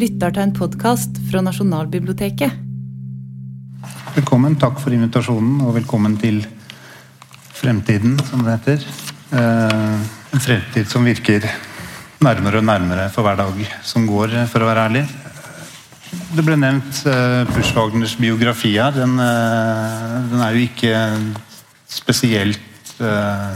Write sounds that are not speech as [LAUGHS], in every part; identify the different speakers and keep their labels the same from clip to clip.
Speaker 1: lytter til en podkast fra Nasjonalbiblioteket.
Speaker 2: Velkommen, takk for invitasjonen, og velkommen til fremtiden, som det heter. Eh, en fremtid som virker nærmere og nærmere for hver dag som går, for å være ærlig. Det ble nevnt Pushwagners biografi her. Den, eh, den, er jo ikke spesielt eh,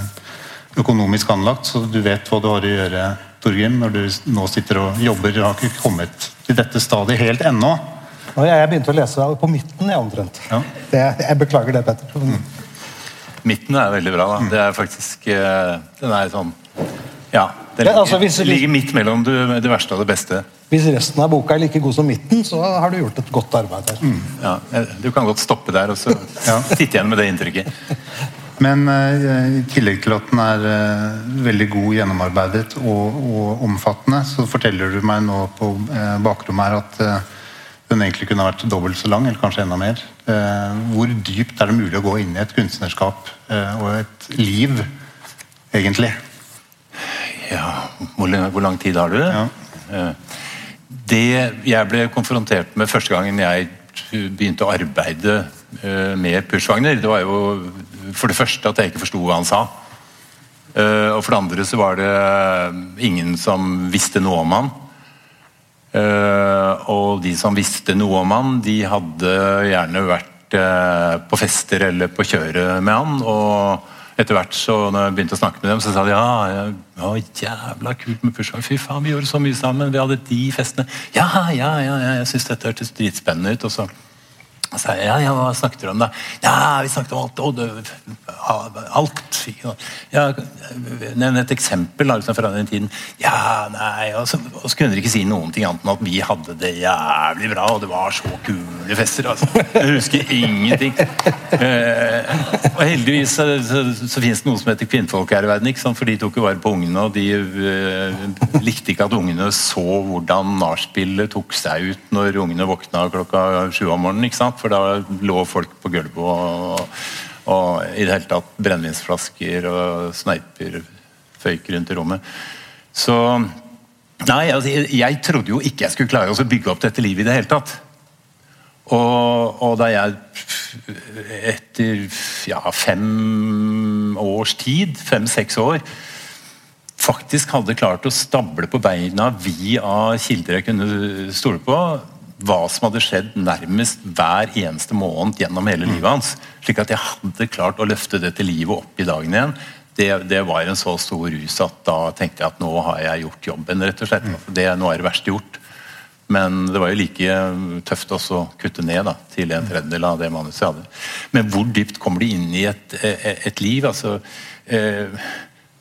Speaker 2: økonomisk anlagt, så du vet hva du har å gjøre Torgrim, når du nå sitter og jobber og har ikke kommet til dette stadiet helt ennå.
Speaker 3: Jeg begynte å lese på midten, jeg, omtrent. Ja. Det, jeg beklager det, Petter. Mm.
Speaker 4: Midten er veldig bra. da. Det er faktisk eh, Den er sånn Ja. Den ligger, altså, hvis, ligger midt mellom det, det, verste og det beste.
Speaker 3: Hvis resten av boka er like god som midten, så har du gjort et godt arbeid her. Mm.
Speaker 4: Ja, Du kan godt stoppe der og så ja. sitte igjen med det inntrykket. [LAUGHS]
Speaker 2: Men uh, i tillegg til at den er uh, veldig god, gjennomarbeidet og, og, omfattende, så forteller du meg nå på uh, bakrommet her at den egentlig kunne vært dobbelt så lang, eller kanskje enda mer. hvor dypt er det mulig å gå inn i et kunstnerskap og et liv, egentlig?
Speaker 4: Ja, hvor, hvor lang tid har du? Ja. Det jeg ble konfrontert med første gangen jeg begynte å arbeide med Pushwagner, det var jo for det første at jeg ikke forsto hva han sa. Uh, og for det andre så var det ingen som visste noe om han. Uh, og de som visste noe om han, de hadde gjerne vært uh, på fester eller på kjøret med han. og etter hvert så når jeg begynte å snakke med dem, så sa de ja, ja jævla kult med Pushwag. Fy faen, vi gjorde så mye sammen. Vi hadde de festene. Ja, ja, ja, jeg syns dette hørtes dritspennende ut. Og så sa jeg, ja, ja, hva snakket dere om da? Ja, vi snakket om alt. Og det, alt. Ja, Nevn et eksempel liksom, fra den tiden. Ja, nei, og så, og så, kunne dere ikke si noen ting annet enn at vi hadde det jævlig bra, og det var så kule fester. altså. Jeg husker ingenting. Eh, og heldigvis så, så, så finnes det noe som heter kvinnfolk her i verden, ikke sant? for de tok jo vare på ungene, og de eh, likte ikke at ungene så hvordan nachspielet tok seg ut når ungene våkna klokka sju om morgenen. ikke sant? For da lå folk på gulvet og, og, i det hele tatt brennevinsflasker og sneiper føyk rundt i rommet. Så Nei, altså, jeg, trodde jo ikke jeg skulle klare å bygge opp dette livet i det hele tatt. Og, og da jeg etter ja, fem års tid, fem-seks år, faktisk hadde klart å stable på beina via kilder jeg kunne stole på, hva som hadde skjedd nærmest hver eneste måned gjennom hele livet hans. Slik at jeg hadde klart å løfte dette livet opp i dagen igjen. Det, det, var en så stor rus at da tenkte jeg at nå har jeg gjort jobben. rett og slett. Det, nå er det verste gjort. Men det var jo like tøft også å kutte ned da, til en tredjedel av det manuset jeg hadde. Men hvor dypt kommer de inn i et, et, et liv? altså eh,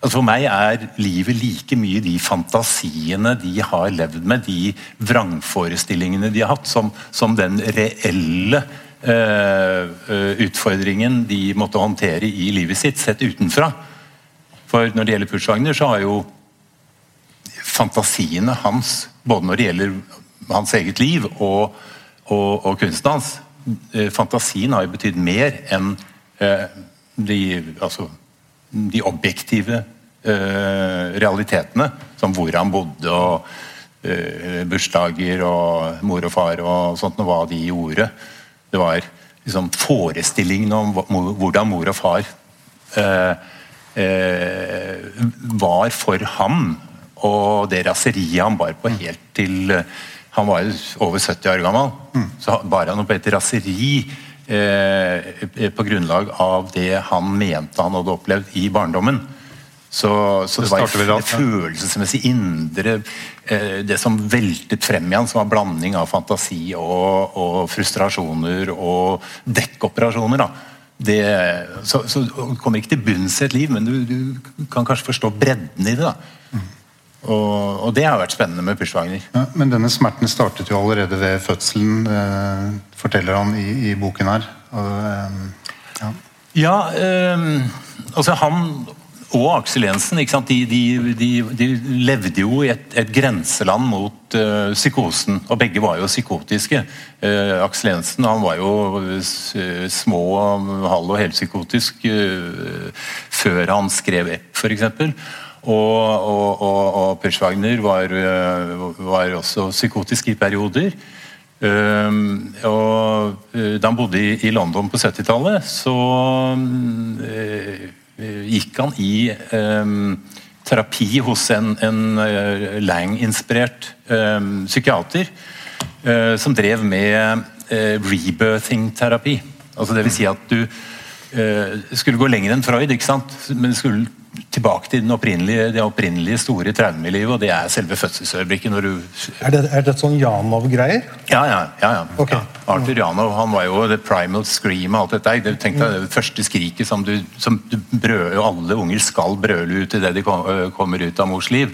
Speaker 4: Altså For meg er livet like mye de fantasiene de har levd med, de vrangforestillingene de har hatt, som, som den reelle eh, utfordringen de måtte håndtere i livet sitt, sett utenfra. For når det gjelder Pushwagner, så har jo fantasiene hans, både når det gjelder hans eget liv og, og, og kunsten hans uh, Fantasien har jo betydd mer enn eh, de, altså, de objektive realitetene, som hvor han bodde, og uh, bursdager og mor og far og sånt, og hva de gjorde. Det var liksom forestillingen om hvordan mor og far uh, var for ham, og det raseriet han bar på helt til Han var over 70 år gammel, mm. så bar han på et raseri eh, på grunnlag av det han mente han hadde opplevd i barndommen. Så, så det, det var et følelsesmessig indre eh, Det som veltet frem igjen, som var blanding av fantasi og, og frustrasjoner og dekkoperasjoner. da det, så, så kommer ikke til bunns i et liv, men du, du, kan kanskje forstå bredden i det. da mm. og, og, det har vært spennende med Pushwagner.
Speaker 2: Ja, men denne smerten startet jo allerede ved fødselen, eh, forteller han i, i boken her. Og,
Speaker 4: eh, ja, ja eh, altså han og Aksel Jensen de, de, de, de, levde jo i et, et grenseland mot uh, psykosen, og begge var jo psykotiske. Uh, Aksel Jensen han var jo uh, små, halv og helpsykotisk uh, før han skrev Epp, f.eks. Og, og, og, og Perschwagner var, var, også psykotisk i perioder. Um, og da han bodde i, i London på 70-tallet, så uh, gikk han i um, terapi hos en, en uh, Lang-inspirert psykiater som drev med rebirthing-terapi. Altså vil si at du skulle gå lenger enn Freud, men skulle tilbake til opprinnelige, det opprinnelige store traumet i livet, og det er selve fødselsøyeblikket. når du...
Speaker 3: Er det, er det sånn Janov-greier?
Speaker 4: Ja, ja. ja, ja.
Speaker 3: Okay.
Speaker 4: ja. Arthur Janov han var jo the primal scream og alt dette. Tenk deg det første skriket som du, som du brøler, alle unger skal brøle ut idet de kommer ut av mors liv.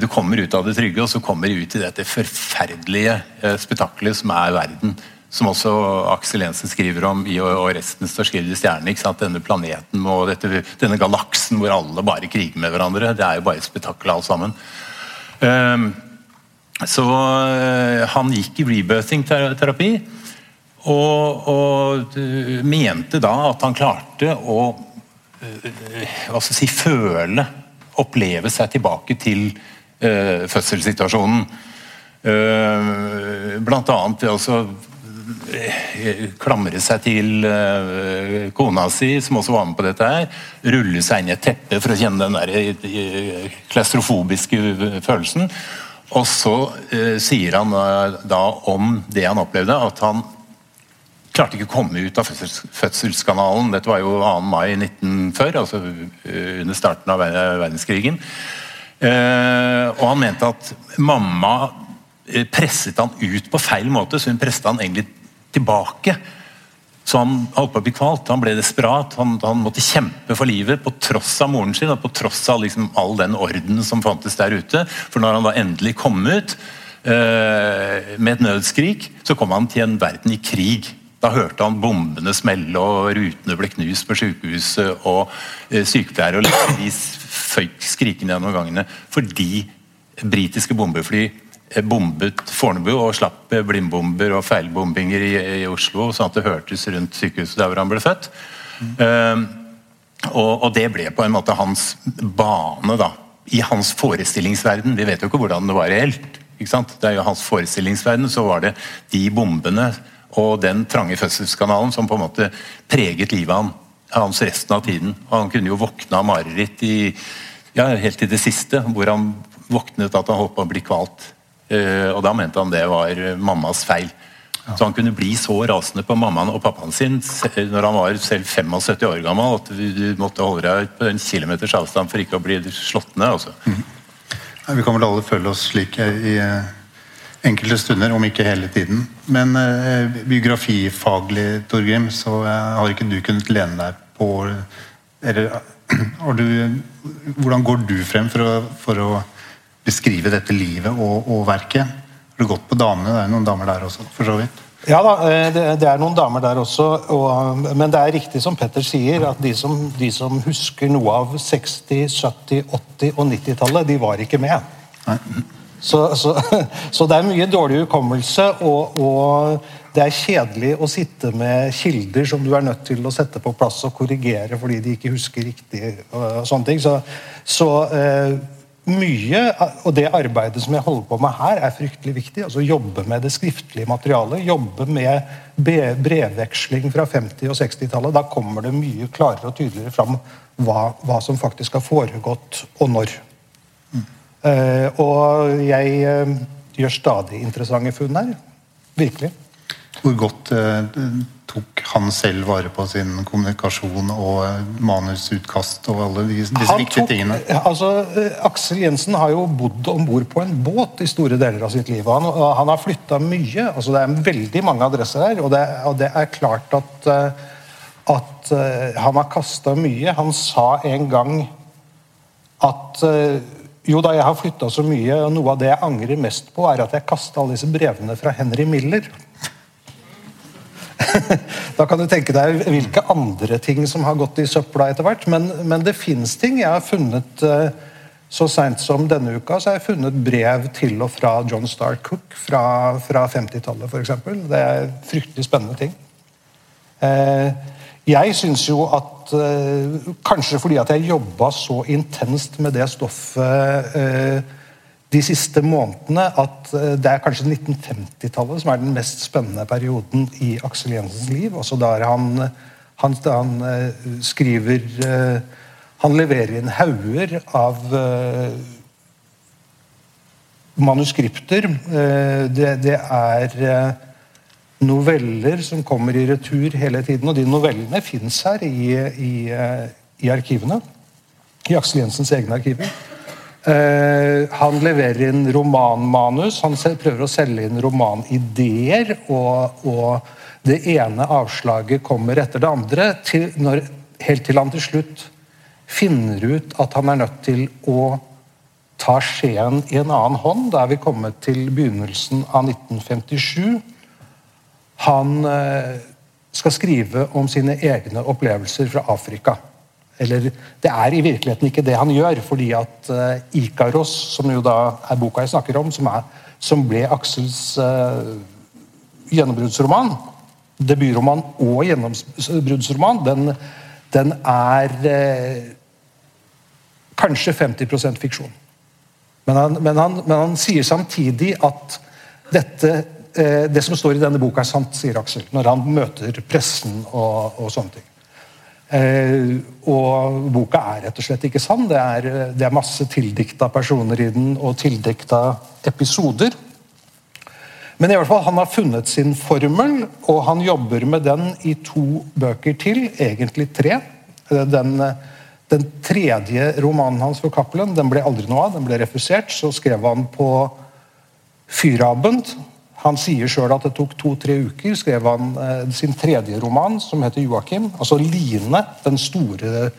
Speaker 4: Du kommer ut av det trygge, og så kommer du ut i dette forferdelige spetakkelet som er verden som også Aksel Jensen skriver om i og resten står skrevet i stjernene. Denne planeten og dette, denne galaksen hvor alle bare kriger med hverandre. Det er jo bare et spetakkel alt sammen. Um, så uh, han gikk i rebirthing-terapi. Og, og uh, mente da at han klarte å uh, si, føle, oppleve seg tilbake til fødselssituasjonen. Blant annet ved å Eh, klamre seg til uh, kona si, som også var med på dette. her, Rulle seg inn i et teppe for å kjenne den der uh, klaustrofobiske følelsen. Og så sier han da om det han opplevde, at han klarte ikke å komme ut av fødsels fødselskanalen. Dette var jo 2. mai 1940, altså under starten av verdenskrigen. og han mente at mamma presset han ut på feil måte, så hun presset han egentlig tilbake. Så han holdt på å bli kvalt. Han ble desperat. Han, han, måtte kjempe for livet på tross av moren sin og på tross av liksom all den orden som fantes der ute. For når han da endelig kom ut eh, med et nødskrik, så kom han til en verden i krig. Da hørte han bombene smelle, og rutene ble knust på sykehuset. Og eh, sykepleiere og leger føyk skrikende gjennom gangene fordi britiske bombefly bombet Fornebu og slapp blindbomber og feilbombinger i, i, Oslo, sånn at det hørtes rundt sykehuset der hvor han ble født. Mm. Uh, og, og, det ble på en måte hans bane da, i hans forestillingsverden. Vi vet jo ikke hvordan det var reelt. ikke sant? Det er jo hans forestillingsverden, så var det de bombene og den trange fødselskanalen som på en måte preget livet han, hans resten av tiden. Og han kunne jo våkne av mareritt i, ja, helt til det siste, hvor han våknet at han holdt på å bli kvalt. Eh, og da mente han det var mammas feil. Så han kunne bli så rasende på mammaen og pappaen sin når han var selv 75 år gammel at du måtte holde deg på en kilometers avstand for ikke å bli slått ned. Altså. Mm.
Speaker 2: Vi kan vel alle føle oss slik i eh, enkelte stunder, om ikke hele tiden. Men eh, biografifaglig, Torgrim, så eh, har ikke du kunnet lene deg på eller, [CLEARS THROAT] du, Hvordan går du frem for å, for å beskrive dette livet og, og verket. Har du gått på damene? Det er noen damer der også, for så vidt.
Speaker 3: Ja da, eh, det, er noen damer der også. Og, men det er riktig som Petter sier, at de som, de som husker noe av 60-, 70-, 80- og 90-tallet, de var ikke med. Så, så, [LAUGHS] så, det er mye dårlig hukommelse, og, og, det er kjedelig å sitte med kilder som du er nødt til å sette på plass og korrigere fordi de ikke husker riktig. og sånne ting. Så, så eh, mye og det arbeidet som jeg holder på med her, er fryktelig viktig. altså Jobbe med det skriftlige materialet. Jobbe med brevveksling fra 50- og 60-tallet. Da kommer det mye klarere og tydeligere fram hva, hva som faktisk har foregått, og når. Mm. Uh, og jeg uh, gjør stadig interessante funn her. Virkelig.
Speaker 2: Hvor godt uh, han selv vare på sin kommunikasjon og eh, manusutkast og alle disse disse viktige tingene?
Speaker 3: Altså, eh, Aksel Jensen har jo bodd om bord på en båt i store deler av sitt liv. Han, han har flytta mye. altså Det er veldig mange adresser her. Og det, og det er klart at, eh, at han har kasta mye. Han sa en gang at jo da, jeg har flytta så mye, og noe av det jeg angrer mest på, er at jeg kasta alle disse brevene fra Henry Miller. [LAUGHS] da kan du tenke deg hvilke andre ting som har gått i søpla etter hvert. Men, men det fins ting. Jeg har funnet eh, så seint som denne uka så har jeg funnet brev til og fra John Stark Cook fra, fra 50-tallet f.eks. Det er fryktelig spennende ting. Eh, Jeg syns jo at uh, Kanskje fordi at jeg jobba så intenst med det stoffet de siste månedene, at uh, det er kanskje 1950-tallet som er den mest spennende perioden i Aksel Jensens liv. Også der han, han, han skriver Han leverer inn hauger av manuskripter. Det, det er noveller som kommer i retur hele tiden. Og de novellene fins her i, i, i, arkivene. I Aksel Jensens egne arkiver. Uh, han leverer inn romanmanus, han prøver å selge inn romanideer. Og, og, det ene avslaget kommer etter det andre, til når, helt til han til slutt finner ut at han er nødt til å ta skjeen i en annen hånd. Da er vi kommet til begynnelsen av 1957. Han eh, skal skrive om sine egne opplevelser fra Afrika. Eller det er i virkeligheten ikke det han gjør, fordi at uh, Ikaros, som jo da er boka jeg snakker om, som, er, som ble Aksels uh, gjennombruddsroman, debutroman og gjennombruddsroman, den, den er uh, kanskje 50% fiksjon. Men han, men, han, men han sier samtidig at dette uh, det som står i denne boka, er sant, sier Aksel, når han møter pressen og, og sånne ting. Eh, og boka er rett og slett ikke sann. Det er, det er masse tildikta personer i den, og tildikta episoder. Men i hvert fall, han har funnet sin formel, og han jobber med den i to bøker til. Egentlig tre. Eh, den, den tredje romanen hans for Cappelen den ble aldri noe av. Den ble refusert. Så skrev han på Fyrabend, han sier sjøl at det tok to-tre uker, skrev han eh, sin tredje roman, som heter 'Joakim'. Altså Line, den store,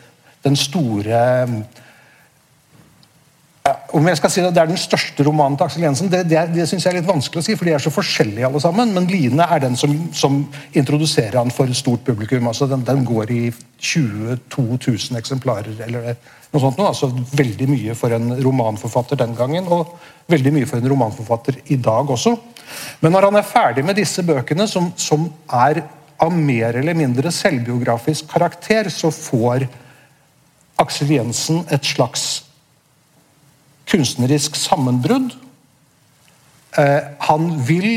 Speaker 3: den store om jeg skal si at det er den største romanen til Aksel Jensen, det, det, det synes jeg er litt vanskelig å si, for de er så forskjellige alle sammen. Men 'Line' er den som, som introduserer han for et stort publikum. altså Den, den går i 22 000 eksemplarer, eller noe sånt. Noe. altså Veldig mye for en romanforfatter den gangen, og veldig mye for en romanforfatter i dag også. Men når han er ferdig med disse bøkene, som, som er av mer eller mindre selvbiografisk karakter, så får Aksel Jensen et slags kunstnerisk sammenbrudd. Eh, han vil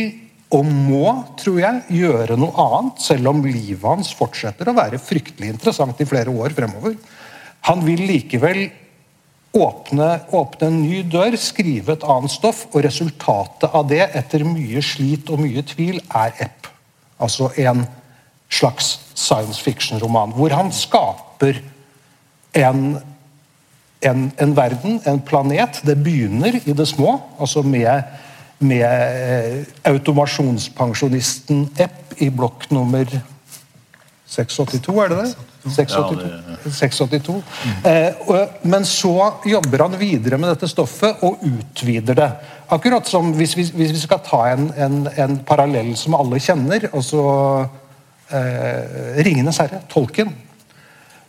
Speaker 3: og må, tror jeg, gjøre noe annet, selv om livet hans fortsetter å være fryktelig interessant i flere år fremover. Han vil likevel åpne, åpne, en ny dør, skrive et annet stoff, og resultatet av det, etter mye slit og mye tvil, er Epp. Altså en slags science fiction-roman, hvor han skaper en, en, en, verden, en planet. Det begynner i det små, altså med, med eh, automasjonspensjonisten Epp i blokk nummer 682, er det det? 682. 682. Eh, men så jobber han videre med dette stoffet og utvider det. Akkurat som hvis vi, hvis vi skal ta en, en, en, parallell som alle kjenner, altså eh, 'Ringenes herre', tolken,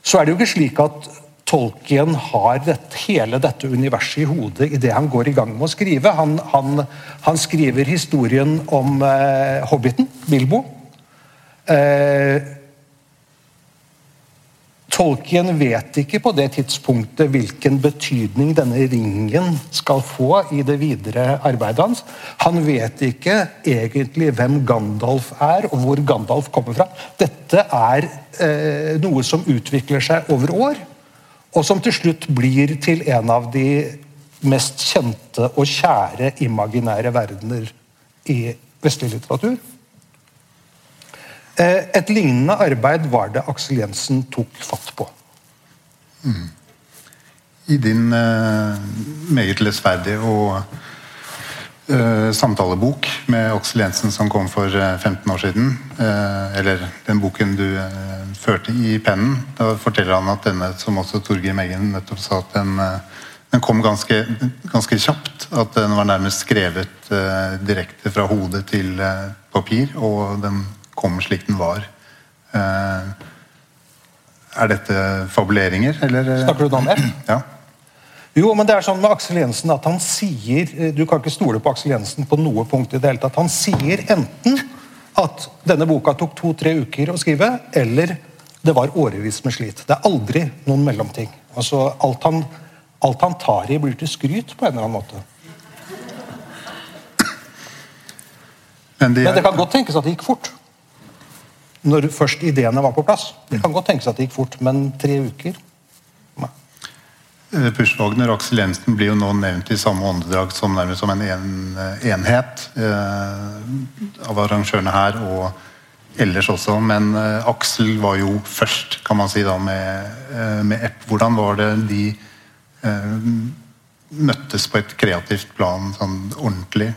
Speaker 3: så er det jo ikke slik at Tolkien har dette, hele dette universet i hodet idet han går i gang med å skrive. Han, han, han skriver historien om eh, hobbiten, Bilbo. Eh, Tolkien vet ikke på det tidspunktet hvilken betydning denne ringen skal få i det videre arbeidet hans. Han vet ikke egentlig hvem Gandalf er, og hvor Gandalf kommer fra. Dette er eh, noe som utvikler seg over år, og som til slutt blir til en av de mest kjente og kjære imaginære verdener i vestlig litteratur. Eh, et lignende arbeid var det Aksel Jensen tok fatt på. Mm.
Speaker 2: I din uh, meget lesverdige og uh, samtalebok med Aksel Jensen som kom for 15 år siden, uh, eller den boken du førte i pennen, da forteller han at denne, som også Torgeir Meggen nettopp sa, at den, den kom ganske, ganske, kjapt. At den var nærmest skrevet direkte fra hodet til papir. og den kom slik den var. Eh, er dette fabuleringer, eller?
Speaker 3: Snakker du da om F?
Speaker 2: Ja.
Speaker 3: Jo, men det er sånn med Aksel Jensen at han sier eh, Du kan ikke stole på Aksel Jensen på noe punkt i det hele tatt. Han sier enten at denne boka tok to-tre uker å skrive, eller Det var årevis med slit. Det er aldri noen mellomting. Altså, alt, han, alt han tar i, blir til skryt på en eller annen måte. Men, de er... Men det kan godt tenkes at det gikk fort. Når først ideene var på plass. Det kan godt tenkes at det gikk fort, men tre uker
Speaker 2: Pushwagner og Aksel Jensen blir jo nå nevnt i samme åndedrag som som en, eh, enhet eh, av arrangørene her. og ellers også. Men uh, Aksel var jo først, kan man si, da, med, med Epp. Hvordan var det de møttes på et kreativt plan sånn ordentlig?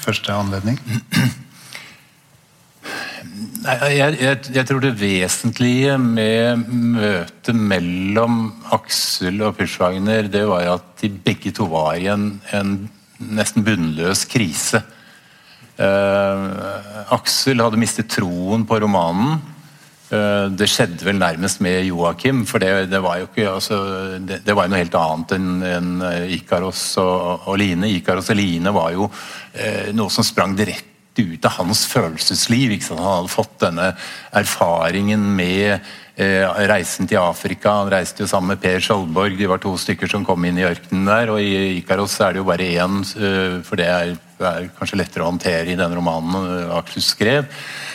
Speaker 2: første anledning? [CLEARS THROAT]
Speaker 4: Jeg, jeg, jeg, tror det vesentlige med møtet mellom Aksel og Pushwagner, det var at de begge to var i en, en nesten bunnløs krise. Uh, Aksel hadde mistet troen på romanen. Uh, det skjedde vel nærmest med Joakim, for det, det var jo ikke altså, det, det, var jo noe helt annet enn en Ikaros og, og, Line. Ikaros og Line var jo uh, noe som sprang direkte ut av hans følelsesliv. Han hadde fått denne erfaringen med reisen til Afrika. Han reiste jo sammen med Per Skjoldborg. De var to stykker som kom inn i ørkenen der. Og i Ikaros er det jo bare én, for det er er kanskje lettere å håndtere i den romanen eh, skrev.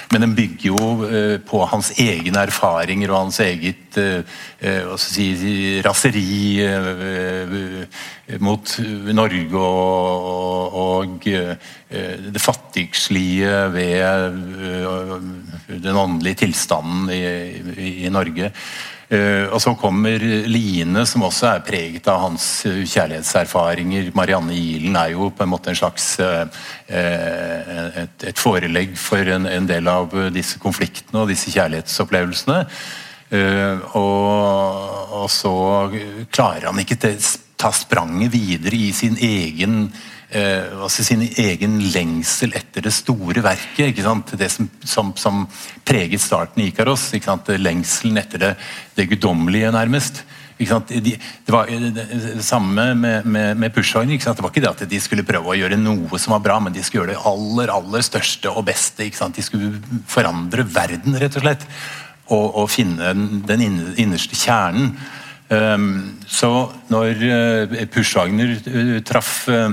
Speaker 4: Men den bygger jo eh, på hans egne erfaringer og hans eget eh, si, raseri mot Norge og, og det fattigslige ved den åndelige tilstanden i, i Norge. Uh, og så kommer Line, som også er preget av hans uh, kjærlighetserfaringer. Marianne Ihlen er jo på en måte en slags uh, et, et, forelegg for en, en, del av disse konfliktene og disse kjærlighetsopplevelsene. Og, og, så klarer han ikke til, ta spranget videre i sin egen eh, altså sin egen lengsel etter det store verket. Det som, som, som, preget starten i Ikaros. Lengselen etter det, det guddommelige, nærmest. De, det var det samme med, med, med Pushwagner. Det var ikke det at de skulle prøve å gjøre noe som var bra, men de skulle gjøre det aller aller største og beste. De skulle forandre verden, rett og slett. Og, og finne den innerste kjernen. Um, så når uh, Pushwagner uh, traff uh,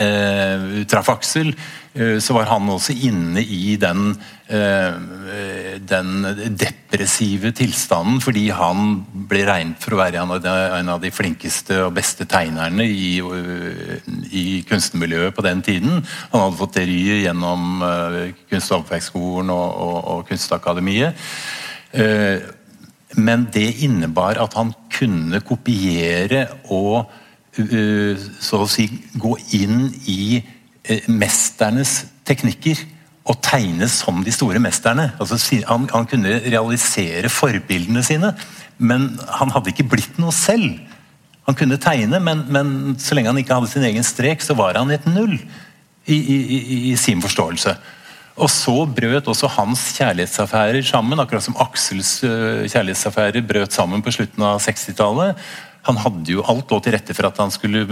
Speaker 4: eh, traff Aksel, eh, så var han også inne i den, eh, den depressive tilstanden, fordi han ble regnet for å være en av de, en av de flinkeste og beste tegnerne i, i, kunstnermiljøet på den tiden. Han hadde fått ry gjennom Kunst- og håndverksskolen og, og, og, Kunstakademiet. Men det innebar at han kunne kopiere og Eh, så å si gå inn i eh, mesternes teknikker og tegne som de store mesterne. Altså, han, han, kunne realisere forbildene sine, men han hadde ikke blitt noe selv. Han kunne tegne, men, men så lenge han ikke hadde sin egen strek, så var han et null i, i, i, i sin forståelse. Og så brøt også hans kjærlighetsaffærer sammen, akkurat som Aksels uh, kjærlighetsaffærer brøt sammen på slutten av 60-tallet. Han hadde jo alt lå til rette for at han skulle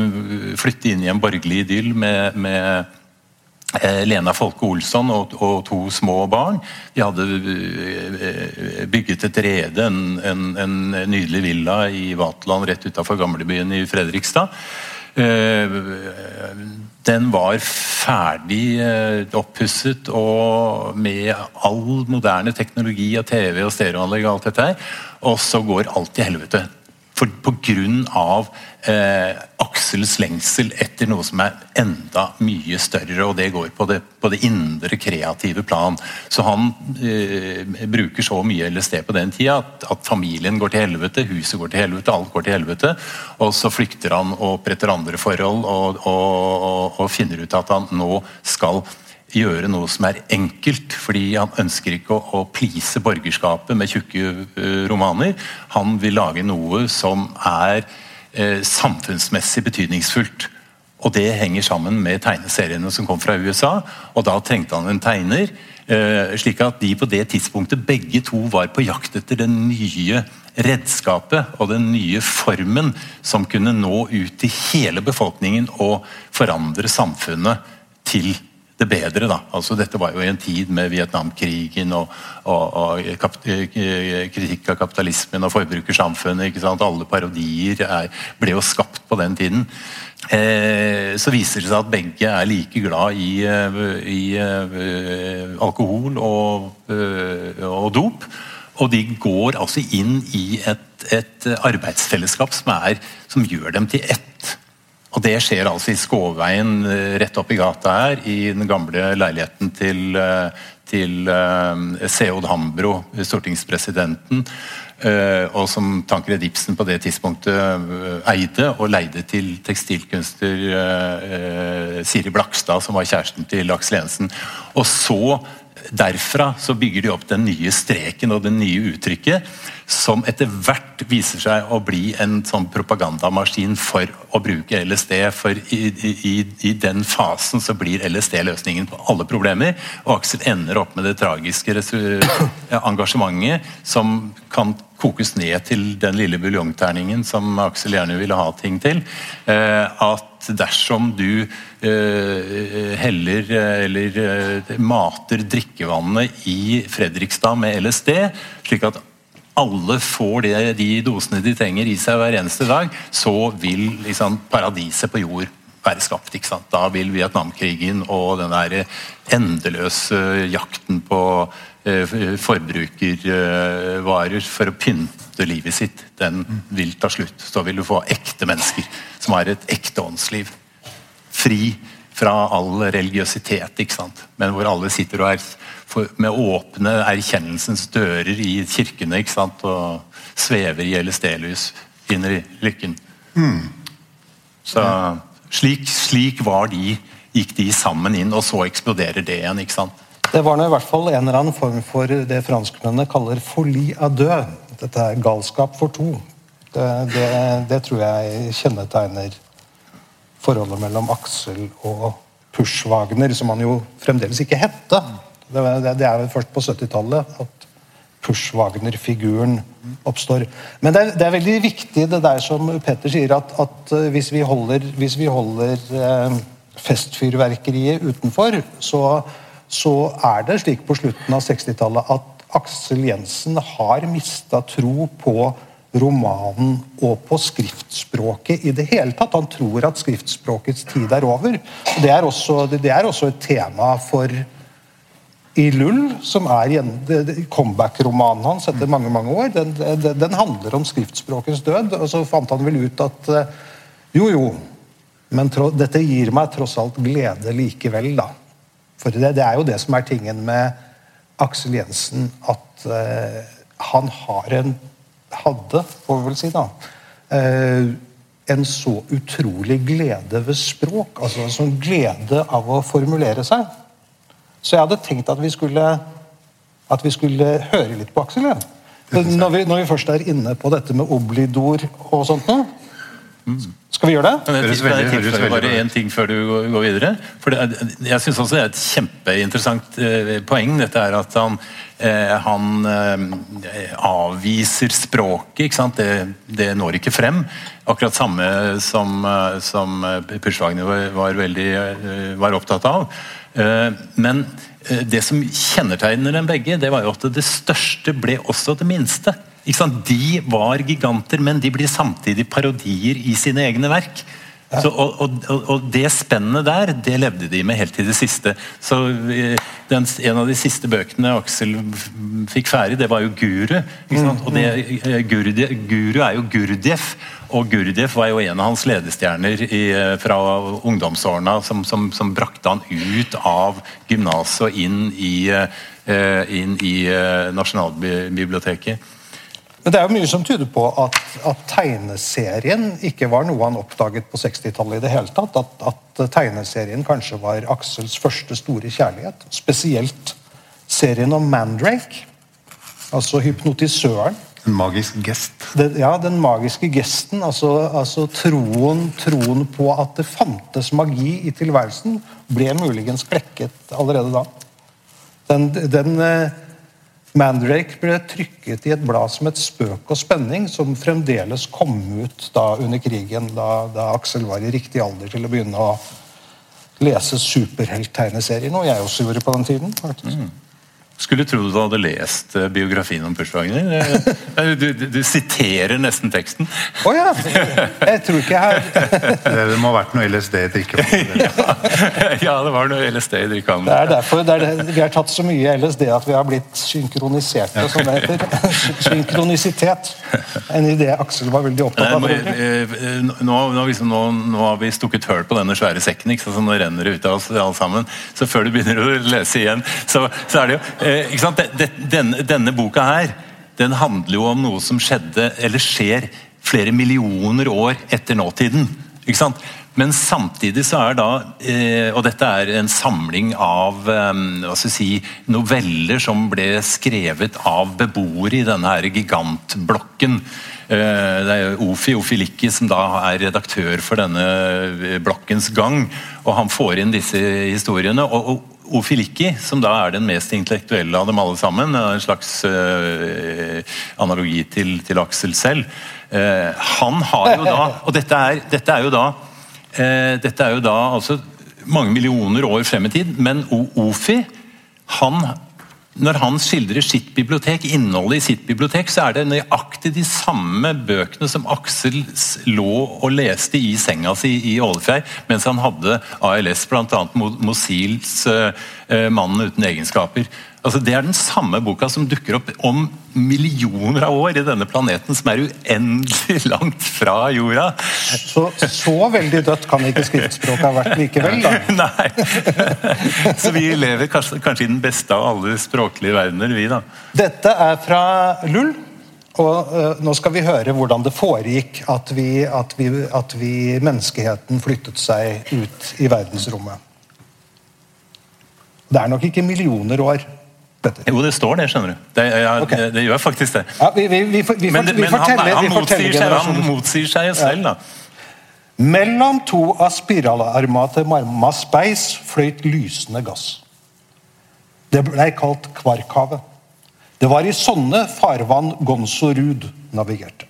Speaker 4: flytte inn i en borgerlig idyll med, med eh, Lena Folke Olsson og, og, to små barn. De hadde eh, bygget et rede, en, en, en nydelig villa i Vaterland rett utafor gamlebyen i Fredrikstad. Eh, den var ferdig oppusset og med all moderne teknologi og TV og stereoanlegg og alt dette her. Og så går alt til helvete. For Pga. Eh, Aksels lengsel etter noe som er enda mye større, og det går på det, på det indre, kreative plan. Så han eh, bruker så mye LSD på den tida at, at, familien går til helvete, huset går til helvete, alt går til helvete. Og så flykter han og oppretter andre forhold og, og, og, og finner ut at han nå skal gjøre noe som er enkelt, fordi han ønsker ikke å, å please borgerskapet med tjukke uh, romaner. Han vil lage noe som er uh, samfunnsmessig betydningsfullt. Og det henger sammen med tegneseriene som kom fra USA, og da trengte han en tegner. Uh, slik at de på det tidspunktet begge to var på jakt etter det nye redskapet og den nye formen som kunne nå ut til hele befolkningen og forandre samfunnet til det bedre. da. Altså Dette var jo i en tid med Vietnamkrigen og, og, og kap, kritikk av kapitalismen og forbrukersamfunnet. Alle parodier er, ble jo skapt på den tiden. Eh, så viser det seg at begge er like glad i, eh, i uh, alkohol og, uh, og, dop. Og de går altså inn i et, et arbeidsfellesskap som, er, som gjør dem til ett. Og Det skjer altså i Skåveien rett opp i gata her, i den gamle leiligheten til, til uh, Seod Hambro, stortingspresidenten. Eh, og som Tankred Ibsen på det tidspunktet eh, eide og leide til tekstilkunstner eh, Siri Blakstad, som var kjæresten til Aksel Jensen. Og så Derfra så bygger de opp den nye streken og det nye uttrykket, som etter hvert viser seg å bli en sånn propagandamaskin for å bruke LSD. For i, i, i den fasen så blir LSD løsningen på alle problemer. Og Aksel ender opp med det tragiske engasjementet som kan kokes ned til den lille buljongterningen som Aksel gjerne ville ha ting til. Eh, dersom du eh, heller eller eh, mater drikkevannet i Fredrikstad med LSD, slik at alle får det, de dosene de trenger i seg hver eneste dag, så vil liksom, paradiset på jord være skapt. ikke sant? Da vil Vietnamkrigen og den der endeløse jakten på eh, forbrukervarer for å pynte livet sitt, den vil ta slutt. Så vil du få ekte mennesker som har et ekte åndsliv. Fri fra all religiøsitet, ikke sant? men hvor alle sitter og er med åpne erkjennelsens dører i kirkene ikke sant? og svever i LSD-lys inn i lykken. Mm. Så slik, slik, var de, gikk de sammen inn, og så eksploderer det igjen. ikke sant?
Speaker 3: Det var nå i hvert fall en eller annen form for det franskmennene kaller folie à deux. Dette er galskap for to. Det, det, det, tror jeg kjennetegner forholdet mellom Aksel og Pushwagner, som han jo fremdeles ikke hette. Det, det er vel først på 70-tallet at Pushwagner-figuren oppstår. Men det er, det er, veldig viktig det der som Petter sier, at, at eh, hvis vi holder, hvis vi holder eh, festfyrverkeriet utenfor, så, så, er det slik på slutten av 60-tallet at Aksel Jensen har mista tro på romanen og på skriftspråket i det hele tatt. Han tror at skriftspråkets tid er over. Det er også, det er også et tema for i Lull, som er comeback-romanen hans etter mange mange år, den, den, handler om skriftspråkets død. Og så fant han vel ut at eh, jo, jo, men tro, dette gir meg tross alt glede likevel, da. For det, det, er jo det som er tingen med Aksel Jensen, at eh, han har en Hadde, får vi vel si, da. eh, en så utrolig glede ved språk. Altså en sånn glede av å formulere seg. Så jeg hadde tenkt at vi skulle, at vi skulle høre litt på Aksel. Ja. Når, vi, når vi først er inne på dette med oblidor og sånt noe. Skal vi gjøre det?
Speaker 4: Jeg tilføyer bare én ting før du går videre. For det, jeg syns også det er et kjempeinteressant eh, poeng. Dette er at han, eh, han eh, avviser språket. ikke sant? Det, det, når ikke frem. Akkurat samme som, som Pushwagner var, var, veldig, var opptatt av. Men det som kjennetegner dem begge, det var jo at det største ble også det minste. De var giganter, men de blir samtidig parodier i sine egne verk. Så, og, og, og, det spennet der, det levde de med helt til det siste. Så eh, den, En av de siste bøkene Aksel fikk ferdig, det var jo 'Guru'. Og det, eh, Guru er jo Gurdjef, og Gurdjef var jo en av hans ledestjerner i, eh, fra ungdomsårene som, som, som, brakte han ut av gymnaset og inn i, inn i Nasjonalbiblioteket.
Speaker 3: Men det er jo mye som tyder på at, at tegneserien ikke var noe han oppdaget på 60-tallet i det hele tatt. At, at, tegneserien kanskje var Aksels første store kjærlighet. Spesielt serien om Mandrake, altså hypnotisøren.
Speaker 2: En magisk gest.
Speaker 3: Det, ja, den magiske gesten. Altså, altså troen, troen, på at det fantes magi i tilværelsen, ble muligens klekket allerede da. Den, den eh, Mandrake ble trykket i et blad som et spøk og spenning, som fremdeles kom ut da under krigen, da, da, Aksel var i riktig alder til å begynne å lese superhelt-tegneserier, noe jeg også gjorde på den tiden. faktisk. Mm.
Speaker 4: Skulle tro du hadde lest eh, biografien om Push Wagner. Eh, du, du, du, siterer nesten teksten.
Speaker 3: Å oh, ja! Jeg tror ikke jeg
Speaker 2: har [LAUGHS] Det må ha vært noe LSD i drikkevannet. [LAUGHS]
Speaker 4: ja, det var noe LSD i drikkevannet.
Speaker 3: Det er derfor det er, vi har tatt så mye LSD at vi har blitt synkroniserte, som det heter. [LAUGHS] Synkronisitet. En idé Aksel var veldig opptatt av.
Speaker 4: Eh, nå, nå, liksom, nå, nå, har vi stukket hull på denne svære sekken, ikke så nå renner det ut av oss alle sammen. Så før du begynner å lese igjen, så, så er det jo eh, denne, denne, boka her, den handler jo om noe som skjedde, eller skjer, flere millioner år etter nåtiden. ikke sant? Men samtidig så er da eh, Og dette er en samling av eh, hva skal jeg si, noveller som ble skrevet av beboere i denne her gigantblokken. Eh, det er Ofi Ofilikki som da er redaktør for denne blokkens gang. og Han får inn disse historiene. og Ofilikki, som da er den mest intellektuelle av dem alle sammen, en slags uh, analogi til, til, Aksel selv, uh, han har jo da Og dette er, dette er jo da uh, dette er jo da altså mange millioner år frem i tid, men Ofi han når han skildrer sitt bibliotek, innholdet i sitt bibliotek, så er det nøyaktig de samme bøkene som Aksel lå og leste i senga si i Ålefjær mens han hadde ALS, bl.a. Mosils 'Mannen uten egenskaper'. Altså, det er den samme boka som dukker opp om millioner av år i denne planeten, som er uendelig langt fra jorda.
Speaker 3: Så, så veldig dødt kan ikke skriftspråket ha vært likevel, da? [LAUGHS]
Speaker 4: Nei. [LAUGHS] Så vi lever kanskje, kanskje, i den beste av alle språklige verdener, vi, da.
Speaker 3: Dette er fra Lull. Og uh, Nå skal vi høre hvordan det foregikk at, vi, at, vi, at vi, menneskeheten flyttet seg ut i verdensrommet. Det er nok ikke millioner år
Speaker 4: dette? Jo, det står det, skjønner du. Det, ja, okay. det, det gjør faktisk det.
Speaker 3: Ja, vi, vi, vi, vi,
Speaker 4: men,
Speaker 3: men
Speaker 4: han, han, motsier seg, han motsier seg selv, da.
Speaker 3: Mellom to av spiralarma til Marmas speis fløyt lysende gass. Det ble kalt Kvarkhavet. Det var i sånne farvann Gonzo Ruud navigerte.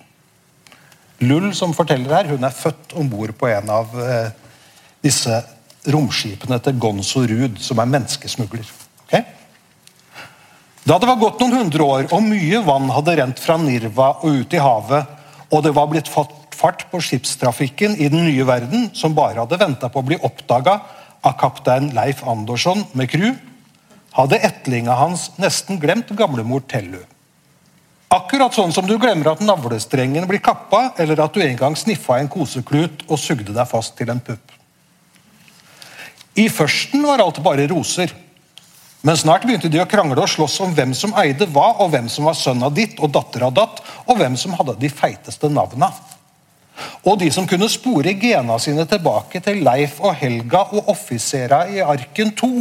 Speaker 3: Lull, som forteller her, hun er født om bord på en av eh, disse romskipene til Gonzo Ruud, som er menneskesmugler. Okay? Da det var gått noen hundre år, og mye vann hadde rent fra Nirva og ut i havet, og det var blitt fått fart på skipstrafikken i den nye verden, som bare hadde venta på å bli oppdaga av kaptein Leif Andersson med crew, hadde ettlinga hans nesten glemt gamlemor Tellu. Akkurat sånn som du glemmer at navlestrengen blir kappa, eller at du en gang sniffa en koseklut og sugde deg fast til en pupp. I førsten var alt bare roser. Men snart begynte de å krangle og slåss om hvem som eide hva, og hvem som var sønn av ditt og datter av datt, og hvem som hadde de feiteste navna. Og de som kunne spore gena sine tilbake til Leif og Helga og offisera i Arken 2,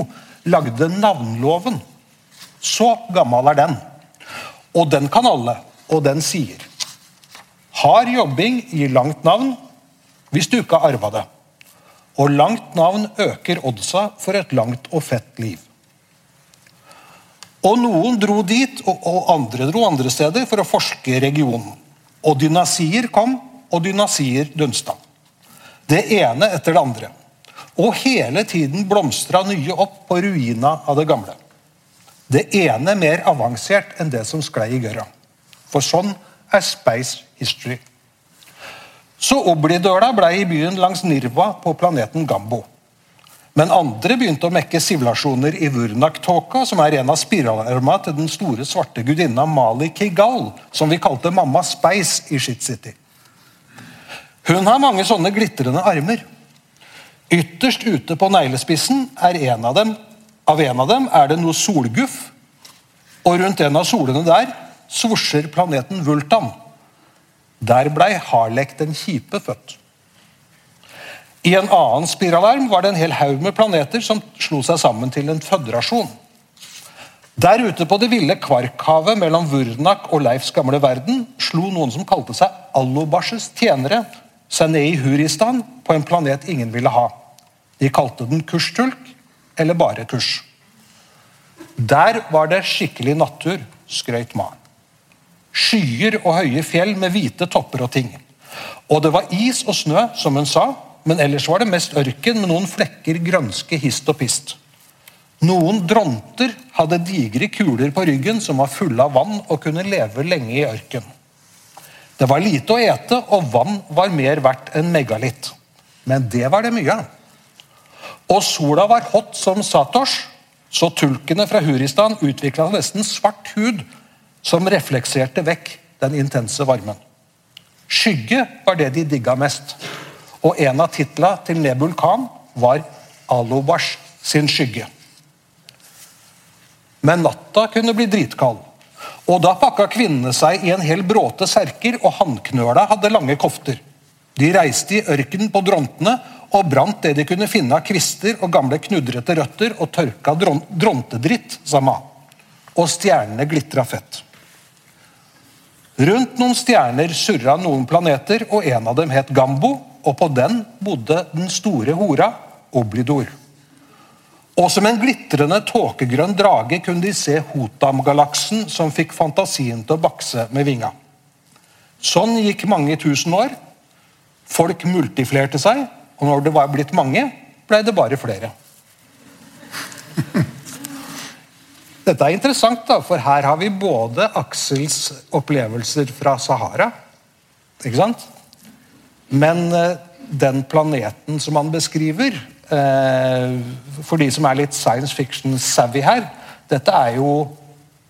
Speaker 3: lagde navnloven. Så gammel er den. Og den kan alle, og den sier Hard jobbing gir langt navn hvis du ikke har arva det. Og langt navn øker oddsa for et langt og fett liv. Og Noen dro dit, og andre dro andre steder for å forske regionen. Og dynasier kom, og dynasier dunsta. Det ene etter det andre. Og hele tiden blomstra nye opp på ruina av det gamle. Det ene mer avansert enn det som sklei i gørra. For sånn er space history. Så Oblidøla ble i byen langs Nirva på planeten Gambo. Men andre begynte å mekke sivilasjoner i Vurnak-tåka, som er en av spiralarma til den store svarte gudinna Mali Kigal, som vi kalte mamma Space i Shit City. Hun har mange sånne glitrende armer. Ytterst ute på neglespissen er en av dem av en av dem er det noe solguff, og rundt en av solene der svosjer planeten Vultan. Der blei Harlek den kjipe født. I en annen spiralarm var det en hel haug med planeter som slo seg sammen til en føderasjon. Der ute på det ville Kvarkhavet mellom Vurnak og Leifs gamle verden slo noen som kalte seg Allobasjes tjenere, seg ned i Huristan på en planet ingen ville ha. De kalte den Kurstulk, eller bare Kurs. Der var det skikkelig natur, skrøt Maren. Skyer og høye fjell med hvite topper og ting. Og det var is og snø, som hun sa, men ellers var det mest ørken med noen flekker grønske hist og pist. Noen dronter hadde digre kuler på ryggen som var fulle av vann og kunne leve lenge i ørken. Det var lite å ete, og vann var mer verdt enn megalitt. Men det var det mye. Og sola var hot som Satosh, så tulkene fra Huristan utvikla nesten svart hud som reflekserte vekk den intense varmen. Skygge var det de digga mest, og en av titla til Nebul Khan var Alobash sin skygge. Men natta kunne bli dritkald. Og da pakka kvinnene seg i en hel bråte serker, og hannknøla hadde lange kofter. De reiste i ørkenen på drontene og brant det de kunne finne av kvister og gamle knudrete røtter og tørka drontedritt, sa Ma. Og stjernene glitra fett. Rundt noen stjerner surra noen planeter, og en av dem het Gambo. Og på den bodde den store hora Oblidor. Og som en glitrende tåkegrønn drage kunne de se Hotam-galaksen, som fikk fantasien til å bakse med vinga. Sånn gikk mange tusen år. Folk multiflerte seg, og når det var blitt mange, ble det bare flere. [LAUGHS] Dette er interessant, da, for her har vi både Aksels opplevelser fra Sahara ikke sant? Men eh, den planeten som han beskriver, Eh, for de som er litt science fiction-savvy her Dette er jo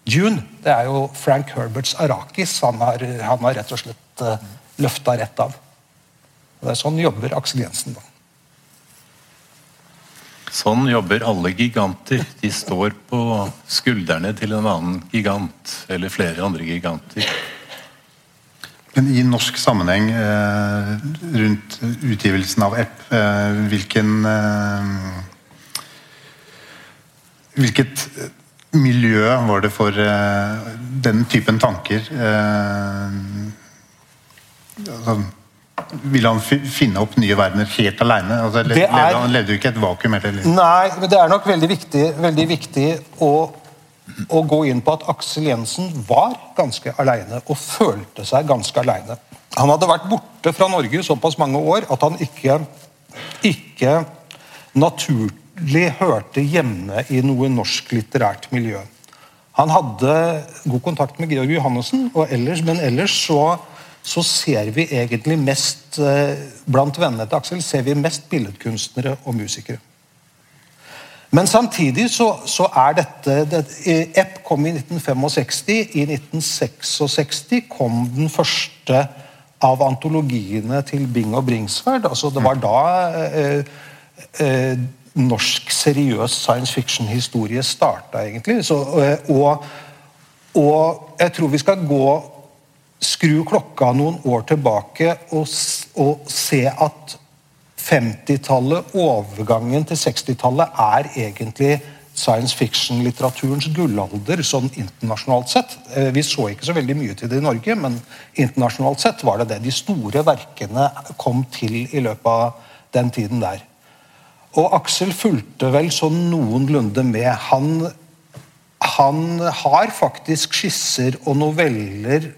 Speaker 3: June. Det er jo Frank Herberts Arakis han har, han har rett og slett eh, løfta rett av. Og det er Sånn jobber Aksel Jensen. da.
Speaker 4: Sånn jobber alle giganter. De står på skuldrene til en annen gigant, eller flere andre giganter.
Speaker 2: Men i norsk sammenheng eh, rundt utgivelsen av Epp, eh, hvilken eh, Hvilket miljø var det for eh, den typen tanker? Eh, altså, ville han finne opp nye verdener helt alene? Altså, levde, er, han levde jo ikke et vakuum eller?
Speaker 3: Nei, men det er nok veldig viktig, veldig viktig å å gå inn på at Aksel Jensen var ganske aleine og følte seg ganske aleine. Han hadde vært borte fra Norge såpass mange år at han ikke, ikke naturlig hørte hjemme i noe norsk litterært miljø. Han hadde god kontakt med Georg Johannessen, ellers, men ellers så, så, ser vi egentlig mest eh, Blant vennene til Aksel ser vi mest billedkunstnere og musikere. Men samtidig så, så er dette det, Epp kom i 1965. I 1966 kom den første av antologiene til Bing og Bringsværd. Altså, det var da eh, eh, norsk seriøs science fiction-historie starta, egentlig. Så, eh, og, og, jeg tror vi skal gå skru klokka noen år tilbake og, og se at 50-tallet, overgangen til 60-tallet, er egentlig science fiction-litteraturens gullalder sånn internasjonalt sett. Eh, vi så ikke så veldig mye til det i Norge, men internasjonalt sett var det det. De store verkene kom til i løpet av den tiden der. Og Aksel fulgte vel sånn noenlunde med. Han, han har faktisk skisser og noveller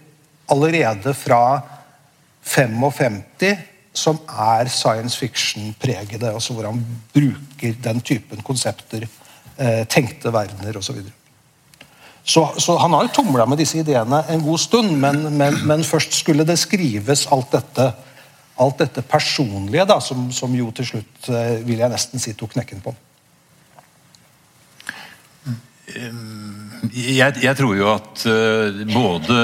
Speaker 3: allerede fra 55 som er science fiction-pregede. altså Hvor han bruker den typen konsepter, eh, tenkte verdener osv. Så, så han har jo tumla med disse ideene en god stund, men, men, men, først skulle det skrives alt dette, alt dette personlige, da, som, som, jo til slutt eh, vil jeg nesten si tok knekken på.
Speaker 4: Jeg, jeg tror jo at uh, både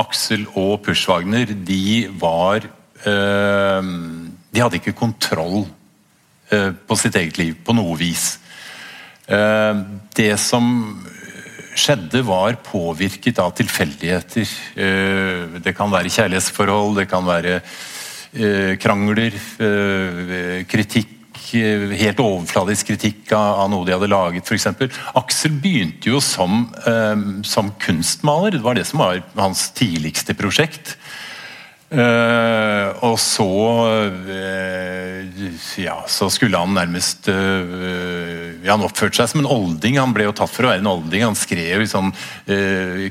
Speaker 4: Aksel og Pushwagner de var Eh, de hadde ikke kontroll eh, på sitt eget liv på noe vis. Eh, det som skjedde, var påvirket av tilfeldigheter. Det kan være kjærlighetsforhold, det kan være krangler, kritikk helt overfladisk kritikk av, noe de hadde laget, f.eks. Aksel begynte jo som, som, kunstmaler. Det var det som var hans tidligste prosjekt. Uh, og så uh, ja, så skulle han nærmest Han oppførte seg som en olding. Han ble jo tatt for å være en olding. Han skrev sånn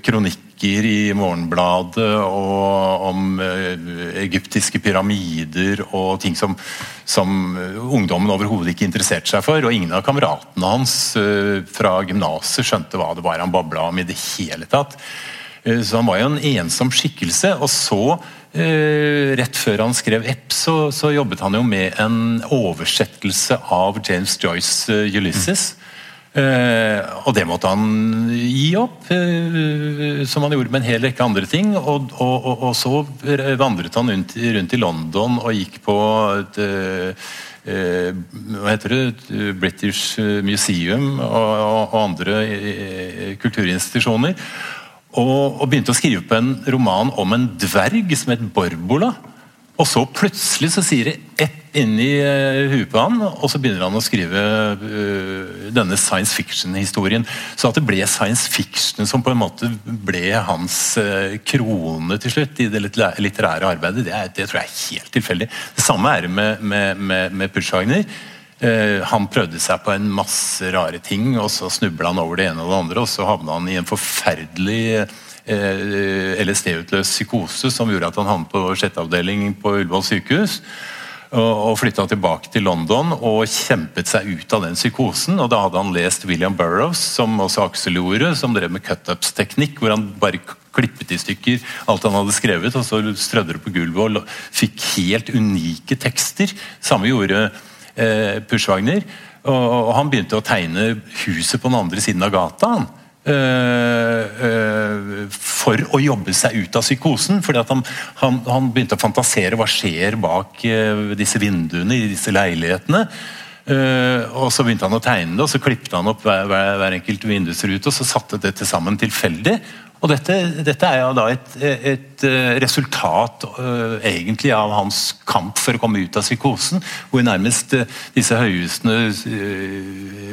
Speaker 4: kronikk kronikker i Morgenbladet og om egyptiske pyramider og ting som, som ungdommen overhodet ikke interesserte seg for. Og ingen av kameratene hans fra gymnaset skjønte hva det var han babla om i det hele tatt. Så han var jo en ensom skikkelse. Og så Eh, rett før han skrev Epp, så, så, jobbet han jo med en oversettelse av James Joyce' 'Ulysses'. Eh, og det måtte han gi opp, eh, som han gjorde med en hel rekke andre ting. Og, og, og, og så vandret han rundt, rundt, i London og gikk på et eh, hva heter det, British Museum og, andre kulturinstitusjoner og, begynte å skrive på en roman om en dverg som het Borbola. Og så plutselig så sier det ett inni uh, huet på han, og så begynner han å skrive uh, denne science fiction-historien. Så at det ble science fiction som på en måte ble hans uh, krone til slutt i det litterære arbeidet, det, er, det, tror jeg er helt tilfeldig. Det samme er det med, med, med, med Pushwagner. Eh, han prøvde seg på en masse rare ting, og så snubla han over det ene og det andre, og så havna han i en forferdelig eh, LSD-utløst psykose som gjorde at han havnet på sjette avdeling på Ullevål sykehus. Og flytta tilbake til London og kjempet seg ut av den psykosen. og Da hadde han lest William Burroughs, som også Aksel gjorde, som drev med cutups-teknikk, hvor han bare klippet i stykker alt han hadde skrevet, og så strødde det på gulvet og fikk helt unike tekster. Samme gjorde eh, Pushwagner. Og, og, han begynte å tegne huset på den andre siden av gata. han. Uh, uh, for å jobbe seg ut av psykosen. fordi han, han, han, begynte å fantasere hva skjer bak uh, disse vinduene i disse leilighetene. og Så begynte han å tegne det, og så klippet han opp hver, hver, hver enkelt vindusrute og så satte det til sammen tilfeldig. Og dette, dette, er jo da et, et eh, resultat uh, egentlig av hans kamp for å komme ut av psykosen, hvor nærmest uh, disse høyhusene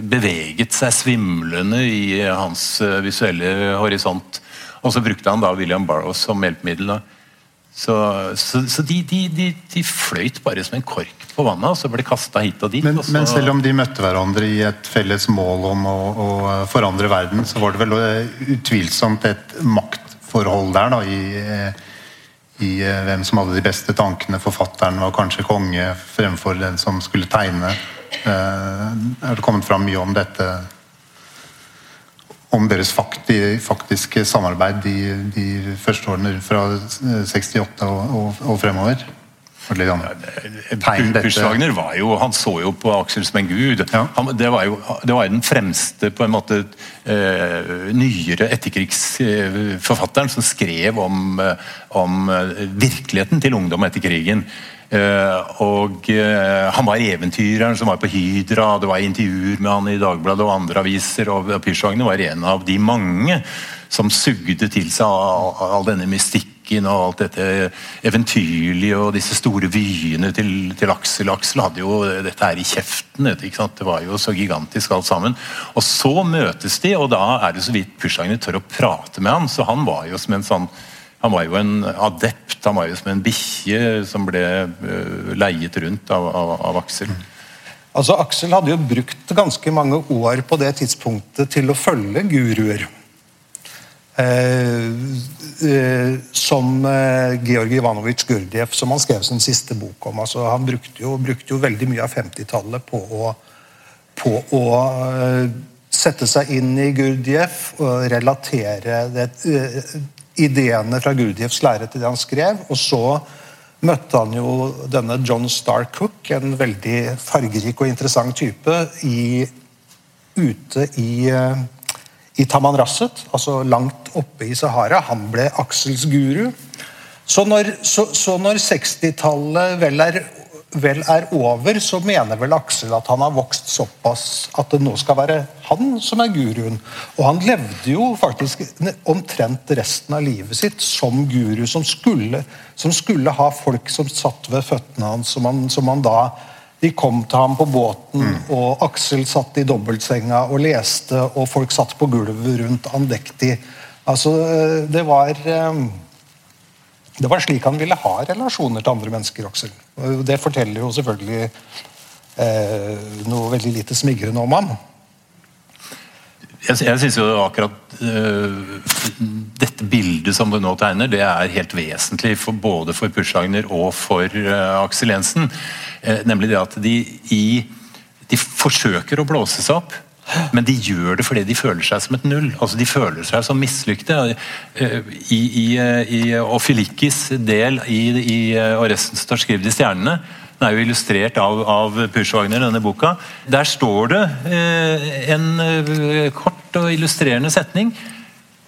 Speaker 4: beveget seg svimlende i hans visuelle horisont. Og så brukte han da William Barrows som hjelpemiddel. Så, så, så de, de, de, de, fløyt bare som en kork på vannet, og så ble kasta hit og dit.
Speaker 2: Men,
Speaker 4: og så...
Speaker 2: men, selv om de møtte hverandre i et felles mål om å, å forandre verden, så var det vel utvilsomt et maktforhold der da, i, i hvem som hadde de beste tankene. Forfatteren var kanskje konge fremfor den som skulle tegne. Eh, er det kommet fram mye om dette? Om deres faktiske samarbeid de, de første årene fra 68 og, og, og fremover.
Speaker 4: Pushwagner var jo, han så jo på Aksel som en gud. Ja. Han, det, var jo, det var den fremste på en måte eh, nyere etterkrigsforfatteren som skrev om, eh, om virkeligheten til ungdom etter krigen. Uh, og uh, Han var eventyreren som var på Hydra, det var intervjuer med han i Dagbladet og andre aviser. og Pysjvagner var en av de mange som sugde til seg all, denne mystikken og alt dette eventyrlige og disse store vyene til, til Aksel. Aksel hadde jo dette her i kjeften. Det var jo så gigantisk alt sammen. Og så møtes de, og da er det så vidt Pysjvagner tør å prate med han, så han var jo som en sånn han var jo en adept, han var jo som en bikkje som ble uh, leiet rundt av, av, av Aksel.
Speaker 3: Altså, Aksel hadde jo brukt ganske mange år på det tidspunktet til å følge guruer. Eh, eh, som eh, Georg Ivanovitsj Gurdjieff, som han skrev sin siste bok om. Altså, han brukte jo, brukte jo, veldig mye av 50-tallet på å, på å eh, sette seg inn i Gurdjieff og relatere det, eh, ideene fra Gurdjieffs lære til det han skrev. Og så møtte han jo denne John Star Cook, en veldig fargerik og interessant type, i, ute i, i Tamanrasset, altså langt oppe i Sahara. Han ble Aksels guru. Så når, når 60-tallet vel er vel er over, så mener vel Aksel at han har vokst såpass at det nå skal være han som er guruen. Og han levde jo faktisk omtrent resten av livet sitt som guru, som skulle, som skulle ha folk som satt ved føttene hans, som han, som han da de kom til ham på båten, mm. og Aksel satt i dobbeltsenga og leste, og folk satt på gulvet rundt andektig. Altså, det var eh, det var slik han ville ha relasjoner til andre mennesker. Aksel. Det forteller jo selvfølgelig eh, noe veldig lite smigrende om ham.
Speaker 4: jeg, jeg syns jo akkurat øh, dette bildet som du nå tegner, det er helt vesentlig for, både for Pushagner og for øh, Aksel Jensen. Eh, nemlig det at de, i, de forsøker å blåse seg opp. Men de gjør det fordi de føler seg som et null. altså De føler seg som mislykte. I, i, i Ofilikis del i, i 'Arresten resten står skrevet i stjernene den er jo illustrert av, av Pushwagner, denne boka. Der står det eh, en eh, kort og illustrerende setning.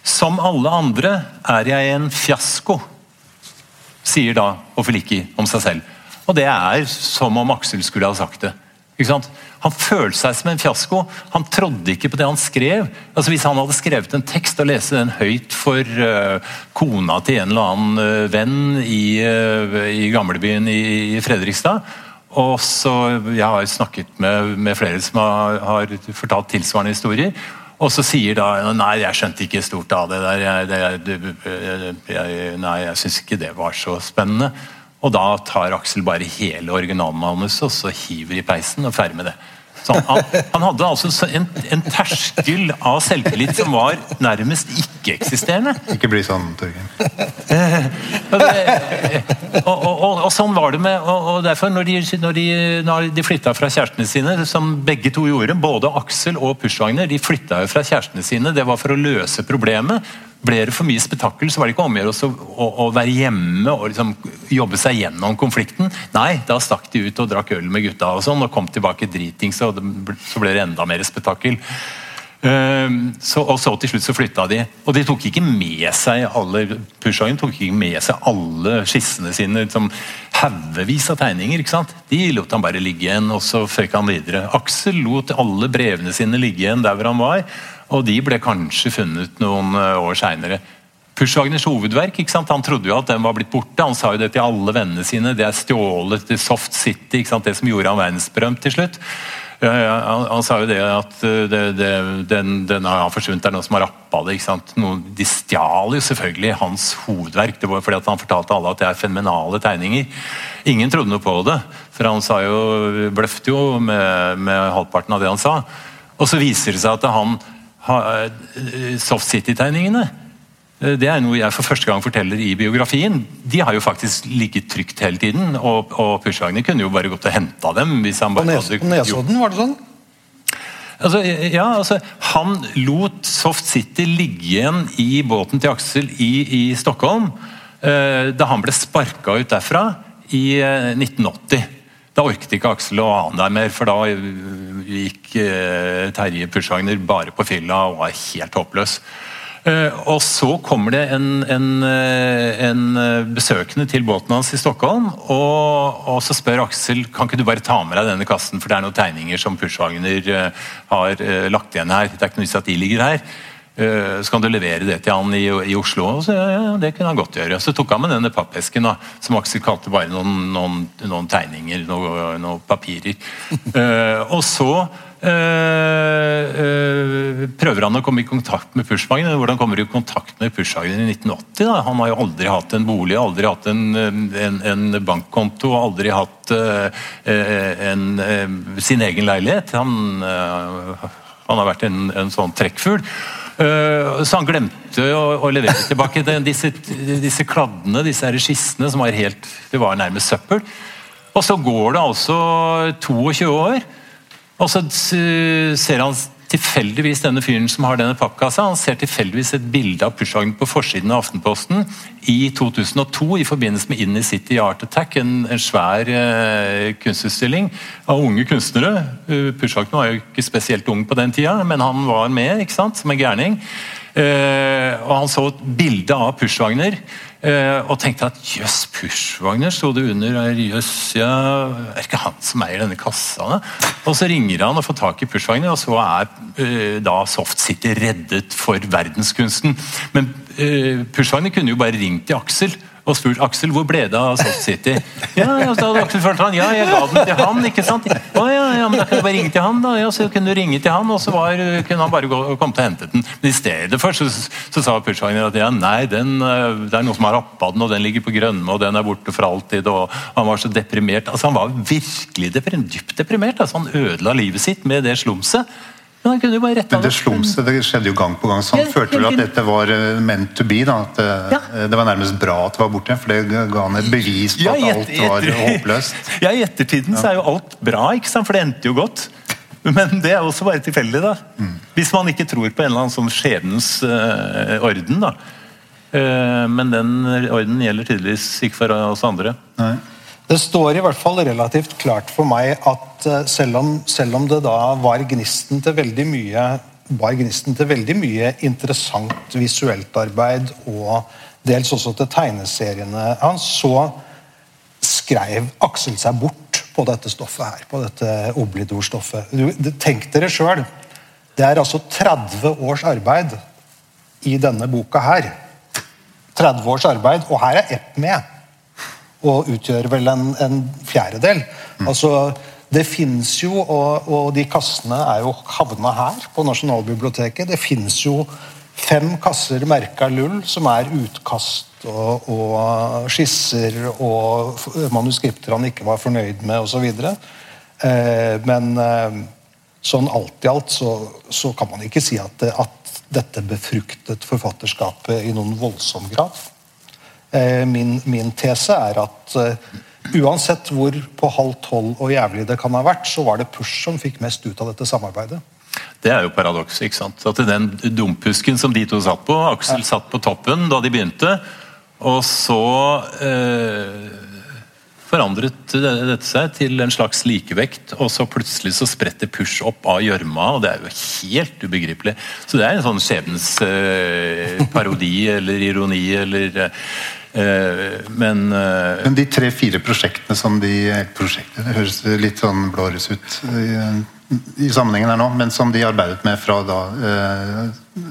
Speaker 4: Som alle andre er jeg en fiasko, sier da Ofeliki om seg selv. Og det er som om Aksel skulle ha sagt det. Han følte seg som en fiasko. Han trodde ikke på det han skrev. Altså Hvis han hadde skrevet en tekst og lese den høyt for uh, kona til en eller annen uh, venn i, uh, i gamlebyen i, i, Fredrikstad og så, Jeg har snakket med, med flere som har, har, fortalt tilsvarende historier. Og så sier da Nei, jeg skjønte ikke stort av det der. Jeg, det, jeg, jeg, nei, jeg syns ikke det var så spennende. Og da tar Aksel bare hele originalmanuset og så hiver i peisen og ferdig med det. Han, han, hadde altså en, en, terskel av selvtillit som var nærmest ikke-eksisterende.
Speaker 2: Ikke bli sånn, Torgeir. [LAUGHS]
Speaker 4: og, og, og, og, sånn var det med og, derfor Når de, når de, når de flytta fra kjærestene sine, som begge to gjorde, både Aksel og Pushwagner, de flytta jo fra kjærestene sine. Det var for å løse problemet. Ble det for mye spetakkel, så var det ikke om å gjøre å, være hjemme og liksom jobbe seg gjennom konflikten. Nei, da stakk de ut og drakk øl med gutta og sånn, og kom tilbake dritings, og det, så ble det enda mer spetakkel. Uh, og så til slutt så flytta de. Og de tok ikke med seg alle Pushhagen tok ikke med seg alle skissene sine. Liksom, Haugevis av tegninger. ikke sant? De lot han bare ligge igjen, og så føyk han videre. Aksel lot alle brevene sine ligge igjen der hvor han var. Og de ble kanskje funnet noen eh, år seinere. Pushwagners hovedverk ikke sant? Han trodde jo at den var blitt borte. Han sa jo det til alle vennene sine. Det er stjålet til Soft City, ikke sant? det som gjorde han verdensberømt til slutt. Han, han, sa jo det at eh, det, det, den, den, har forsvunnet, det er noen som har rappa det. Noen, de stjal jo selvfølgelig hans hovedverk. Det var fordi han fortalte alle at det er fenomenale tegninger. Ingen trodde noe på det, for han sa jo, bløfte jo med, med halvparten av det han sa. Og så viser det seg at han Eh, Soft City-tegningene eh, det er noe jeg for første gang forteller i biografien. De har jo faktisk ligget trygt hele tiden, og, og Pushwagner kunne jo bare gått og henta dem. hvis han bare
Speaker 3: På Nesodden, var det sånn?
Speaker 4: Altså, ja, altså, Han lot Soft City ligge igjen i båten til Aksel i, i Stockholm eh, da han ble sparka ut derfra i eh, 1980. Da orket ikke Aksel å han der mer, for da gikk eh, Terje Pushagner bare på fylla og var helt håpløs. Uh, og så kommer det en, en, en, besøkende til båten hans i Stockholm. Og, og, så spør Aksel kan ikke du bare ta med deg denne kassen, for det er noen tegninger som Pushwagner har lagt igjen her. Det er ikke noe vits at de ligger her. Eh, så kan du levere det til han i, i Oslo. Og så, ja, ja, det kunne han godt gjøre. Så tok han med denne pappesken, da, som Aksel kalte bare noen, noen, noen tegninger, noen, noen papirer. uh, og så uh, uh, prøver han å komme i kontakt med Pushwagen. Hvordan kommer du i kontakt med Pushwagen i 1980? Da? Han har jo aldri hatt en bolig, aldri hatt en, en, en bankkonto, aldri hatt en, sin egen leilighet. Han, han har vært en sånn trekkfugl. Eh, så han glemte å, å levere tilbake den, disse, disse, kladdene, disse skissene, som var helt Det var nærmest søppel. Og så går det altså 22 år, og så ser han tilfeldigvis denne fyren som har denne pappkassa, han ser tilfeldigvis et bilde av Pushhagen på forsiden av Aftenposten i 2002 i forbindelse med In the City Art Attack, en, en svær uh, kunstutstilling av unge kunstnere. Uh, Pushhagen var jo ikke spesielt ung på den tida, men han var med ikke sant, som en gærning. Uh, og Han så et bilde av Pushwagner Uh, og tenkte at jøss, Pushwagner sto det under. Jøss, ja, er ikke han som eier denne kassa? Og så ringer han og får tak i Pushwagner, og så er uh, da Soft City reddet for verdenskunsten. Men Pushwagner kunne jo bare ringt til Aksel og spurt Aksel hvor ble det av Soft City. [LAUGHS] Ja, ja, så hadde Aksel følt han, ja, jeg ga den til han, ikke sant? Å ja, ja, men da kan du bare ringe til han, da. Ja, så kunne du ringe til han, og så var, kunne han bare gå, komme til å hente den. Men i stedet for så, så sa Pushwagner at ja, nei, den, eh, det er noen som har rappa den, og den ligger på Grønne, og den er borte for alltid, og han var så deprimert. Altså, Han var virkelig deprimert, dypt deprimert. altså Han ødela livet sitt med det slumset. Men han kunne jo bare retta
Speaker 2: det. det slumset det skjedde jo gang på gang, så han
Speaker 4: Ja,
Speaker 2: følte vel at dette var eh, meant to be. da, At eh,
Speaker 4: Ja.
Speaker 2: det var nærmest bra at det var borte, for det ga han et bevis på at alt var håpløst. [LAUGHS]
Speaker 4: Ja, I ettertiden så er jo alt bra, ikke sant? for det endte jo godt. Men det er også bare tilfeldig, da. Hvis man ikke tror på en eller annen sånn skjebnens uh, orden, da. Uh, men den orden gjelder tydeligvis ikke for oss andre.
Speaker 2: Nei.
Speaker 3: Det står i hvert fall relativt klart for meg at eh, selv om, selv om det da var gnisten til veldig mye var gnisten til veldig mye interessant visuelt arbeid og dels også til tegneseriene hans, så skrev Aksel seg bort på dette stoffet her, på dette Oblidor-stoffet. Tenk dere sjøl. Det er altså 30 års arbeid i denne boka her. 30 års arbeid, og her er Epp med og utgjør vel en, en fjerdedel. Altså, det fins jo, og, og de kassene er jo havna her på Nasjonalbiblioteket. Det fins jo fem kasser merka Lull, som er utkast og, og skisser og manuskripter han ikke var fornøyd med, osv. Eh, men eh, sånn alt i alt så, så kan man ikke si at, at dette befruktet forfatterskapet i noen voldsom grad. Eh, Min, min tese er at eh, uansett hvor på halv tolv og jævlig det kan ha vært, så var det Push som fikk mest ut av dette samarbeidet.
Speaker 4: Det er jo paradokset. ikke sant? At Den dumpusken som de to satt på, Aksel satt på toppen da de begynte, og så eh, forandret dette seg til en slags likevekt, og så plutselig så spretter Push opp av gjørma, og det er jo helt ubegripelig. Så det er en sånn skjebnens eh, parodi [LAUGHS] eller ironi eller eh, Men eh,
Speaker 2: Men de tre-fire prosjektene som de prosjektene, Det høres litt sånn blåres ut i, i sammenhengen her nå, men som de arbeidet med fra da eh,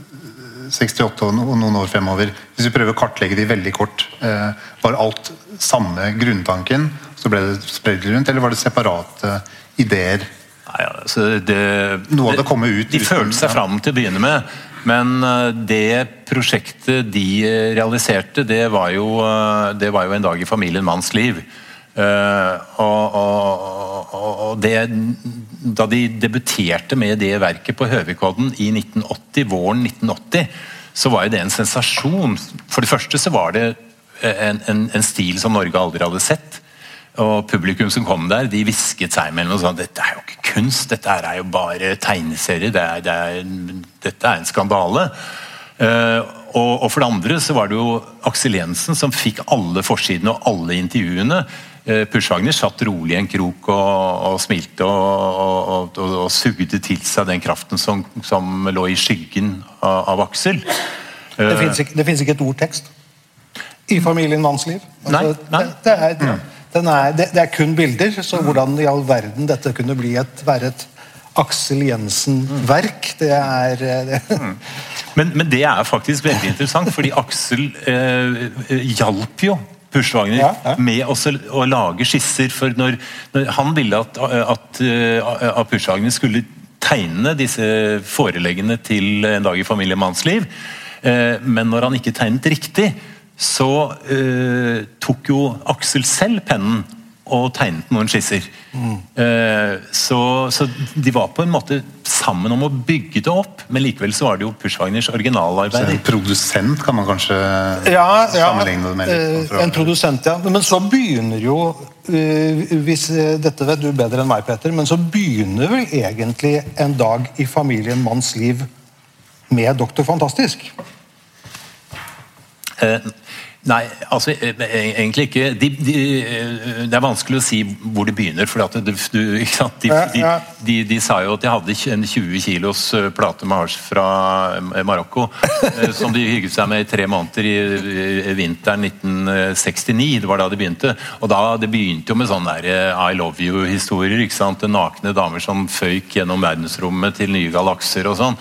Speaker 2: 68 og noen år fremover. Hvis vi prøver å kartlegge de veldig kort, eh, var alt samme grunntanken? Så ble det spredd rundt, eller var det separate ideer?
Speaker 4: Nei, altså det,
Speaker 2: Noe av det kom ut
Speaker 4: De
Speaker 2: uten-
Speaker 4: følte seg fram til å begynne med. Men eh, det prosjektet de eh, realiserte, det var jo, eh, det var jo en dag i familien manns liv. Og, og, og det, da de debuterte med det verket på Høvikodden i 1980, våren 1980, så var jo det en sensasjon. For det første så var det en, en, en stil som Norge aldri hadde sett. Og publikum som kom der, de hvisket seg mellom og sa dette er jo ikke kunst, dette er jo bare tegneserie, det er, det er, dette er en skandale. Uh, og, og for det andre så var det jo Aksel Jensen som fikk alle forsidene og alle intervjuene. Uh, Pushwagner satt rolig i en krok og, og smilte og, og, sugde til seg den kraften som, som lå i skyggen av, av Aksel.
Speaker 3: Det
Speaker 4: Eh,
Speaker 3: fins ikke, ikke et ord tekst i familien manns liv. Altså,
Speaker 4: Nei, nei.
Speaker 3: Det, det, er, er, det, det er kun bilder, så hvordan i all verden dette kunne bli et, være et Aksel Jensen-verk, det er eh, det,
Speaker 4: Men, men det er faktisk veldig [LAUGHS] interessant, fordi Aksel eh, hjalp jo Pushwagner
Speaker 3: Ja, ja.
Speaker 4: med også å lage skisser. For når, når han ville at, at, eh, at Pushwagner skulle tegne disse foreleggene til En dag i familie manns liv, eh, men når han ikke tegnet riktig, så eh, tok jo Aksel selv pennen og tegnet noen skisser. Eh, så, så de var på en måte sammen om å bygge det opp, men likevel så var det jo Pushwagners
Speaker 2: Så en produsent kan man kanskje
Speaker 3: ja, ja,
Speaker 2: sammenligne det med.
Speaker 3: eh,
Speaker 2: litt,
Speaker 3: En produsent, ja. Men så begynner jo eh, hvis, eh, Dette vet du bedre enn meg, Peter, men så begynner vel egentlig en dag i familien manns liv med Doktor Fantastisk.
Speaker 4: Eh, Nei, altså eh, eh, egentlig ikke. De, de, eh, det er vanskelig å si hvor det begynner. for at du? De, de, sa jo at de hadde en 20 kilos plate med hasj fra Marokko, som de hygget seg med i tre måneder i, vinteren 1969. Det var da de begynte. Og da Det begynte jo med sånne der I love you-historier. ikke sant? Nakne damer som føyk gjennom verdensrommet til nye galakser og sånn.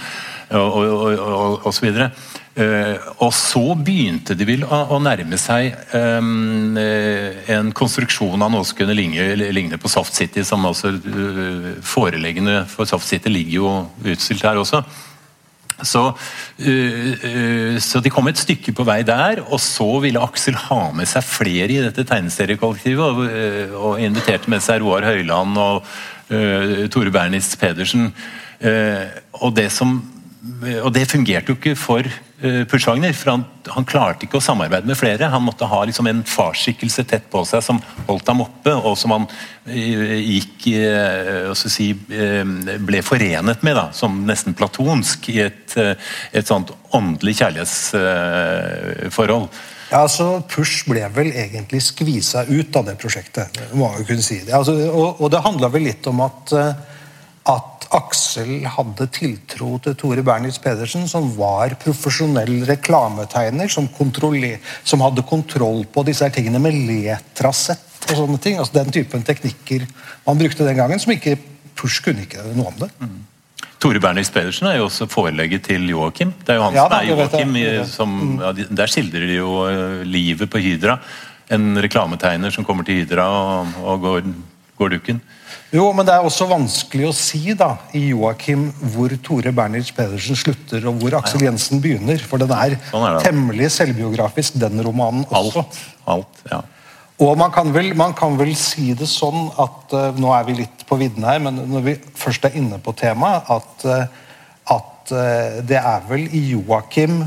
Speaker 4: Og, og, og, og så videre. Eh, og så begynte de vel å, å nærme seg um, eh, en konstruksjon av noe som kunne ligne, ligne på Soft City, som altså uh, Foreleggene for Soft City ligger jo utstilt her også. Så, uh, uh, så de kom et stykke på vei der, og så ville Aksel ha med seg flere i dette tegneseriekollektivet, og, eh, og inviterte med seg Roar Høiland og eh, Tore Bernis Pedersen. Eh, og, det som, og det fungerte jo ikke for Pushwagner. For han, han, klarte ikke å samarbeide med flere. Han måtte ha liksom en farsskikkelse tett på seg som holdt ham oppe, og som han uh, gikk uh, si, ble forenet med, da, som nesten platonsk, i et, et sånt åndelig kjærlighetsforhold.
Speaker 3: Ja, altså Push ble vel egentlig skvisa ut av det prosjektet. må jeg kunne si det. Altså, og, og, det handla vel litt om at, at Aksel hadde tiltro til Tore Bernitz Pedersen, som var profesjonell reklametegner, som, som hadde kontroll på disse her tingene med letrasett og sånne ting. altså Den typen teknikker man brukte den gangen, som ikke Push kunne ikke noe om det. Mm.
Speaker 4: Tore Bernitz Pedersen er jo også forelegget til Joakim. Det er jo han ja, som er Joakim. Som, Ja, der skildrer de jo eh, livet på Hydra. En reklametegner som kommer til Hydra og, og går, går dukken.
Speaker 3: Jo, men det er også vanskelig å si da, i Joakim hvor Tore Bernitz Pedersen slutter og hvor Aksel Jensen begynner. For den er, sånn er temmelig selvbiografisk, den romanen også.
Speaker 4: Alt, alt, ja.
Speaker 3: Og man kan, vel, man kan vel si det sånn at uh, Nå er vi litt på vidden her, men når vi først er inne på temaet, at, uh, at uh, det er vel i Joakim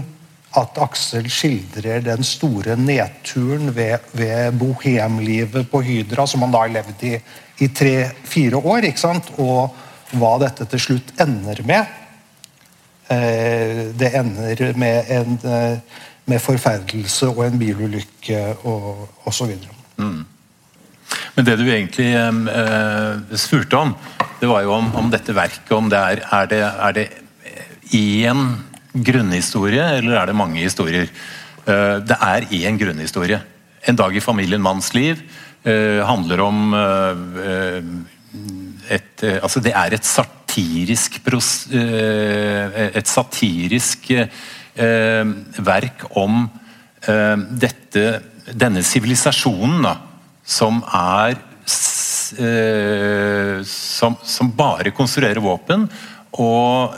Speaker 3: at Aksel skildrer den store nedturen ved, ved bohemlivet på Hydra, som han da har levd i i tre-fire år. ikke sant? Og hva dette til slutt ender med. Eh, det ender med en eh, med forferdelse og en bilulykke og osv. Mm.
Speaker 4: Men det du egentlig eh, spurte om, det var jo om, om dette verket om det er, er det er det én grunnhistorie, eller er det mange historier? Det er én grunnhistorie. En dag i familien manns liv handler om uh, et Altså, det er et satirisk Et satirisk verk om dette Denne sivilisasjonen, som er som, som, bare konstruerer våpen, og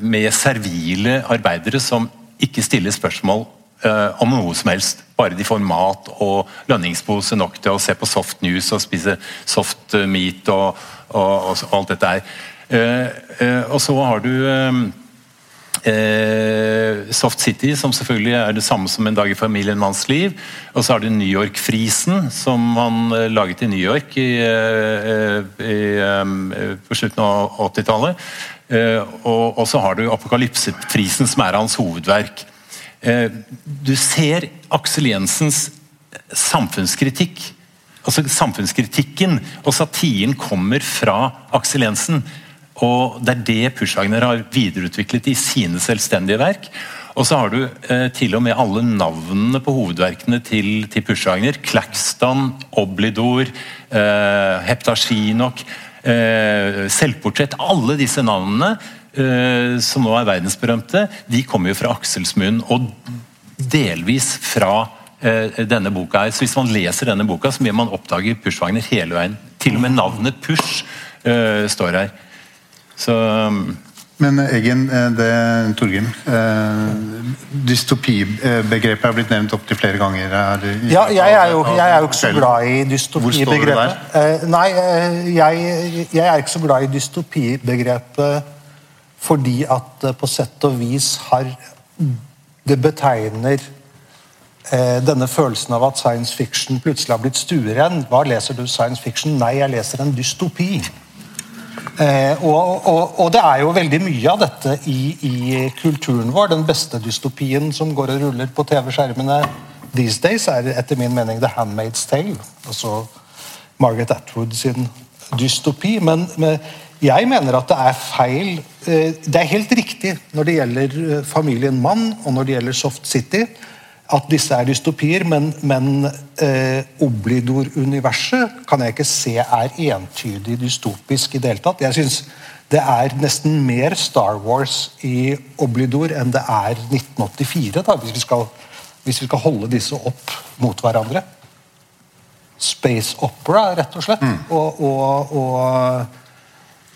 Speaker 4: med servile arbeidere som ikke stiller spørsmål om noe som helst. Bare de får mat og lønningspose nok til å se på soft news og spise soft eh, meat og, og, og, alt dette her. Uh, og så har du Soft City, som selvfølgelig er det samme som En dag i familien manns liv. Og så har du New York-frisen, som man laget i New York i, i, på slutten av 80-tallet. Og, og, så har du Apokalypsefrisen, som er hans hovedverk. Eh, du ser Aksel Jensens samfunnskritikk. Altså Samfunnskritikken og satiren kommer fra Aksel Jensen. Og Det er det Pushwagner har videreutviklet i sine selvstendige verk. Og så har du eh, til og med alle navnene på hovedverkene til, til Pushwagner. Klakstan, Oblidor, eh, Heptasjinok, eh, Selvportrett. Alle disse navnene som nå er verdensberømte, de kommer jo fra Aksels munn. Og delvis fra eh, denne boka. her. Så Hvis man leser denne boka, så vil man oppdage Pushwagner hele veien. Til og med navnet Push uh, står her. Så
Speaker 2: men Eggen, det, Torgrim, dystopibegrepet er blitt nevnt opptil flere ganger.
Speaker 3: Er, ja, jeg er, jo, jeg er jo ikke så glad i dystopibegrepet. Nei, jeg, jeg, er ikke så glad i dystopibegrepet fordi at på sett og vis har Det betegner eh, denne følelsen av at science fiction plutselig har blitt stueren. Hva leser du science fiction? Nei, jeg leser en dystopi. Eh, og, og, og, det er jo veldig mye av dette i, i, kulturen vår. Den beste dystopien som går og ruller på TV-skjermene these days, er etter min mening The Handmaid's Tale. Altså Margaret Atwood sin dystopi. Men med, jeg mener at det er feil eh, Det er helt riktig når det gjelder eh, familien Mann og når det gjelder Soft City, at disse er dystopier, men, men eh, Oblidor-universet kan jeg ikke se er entydig dystopisk i det hele tatt. Jeg synes det er nesten mer Star Wars i Oblidor enn det er 1984, da, hvis, vi skal, hvis vi skal holde disse opp mot hverandre. Space opera, rett og slett. Mm. og, og, og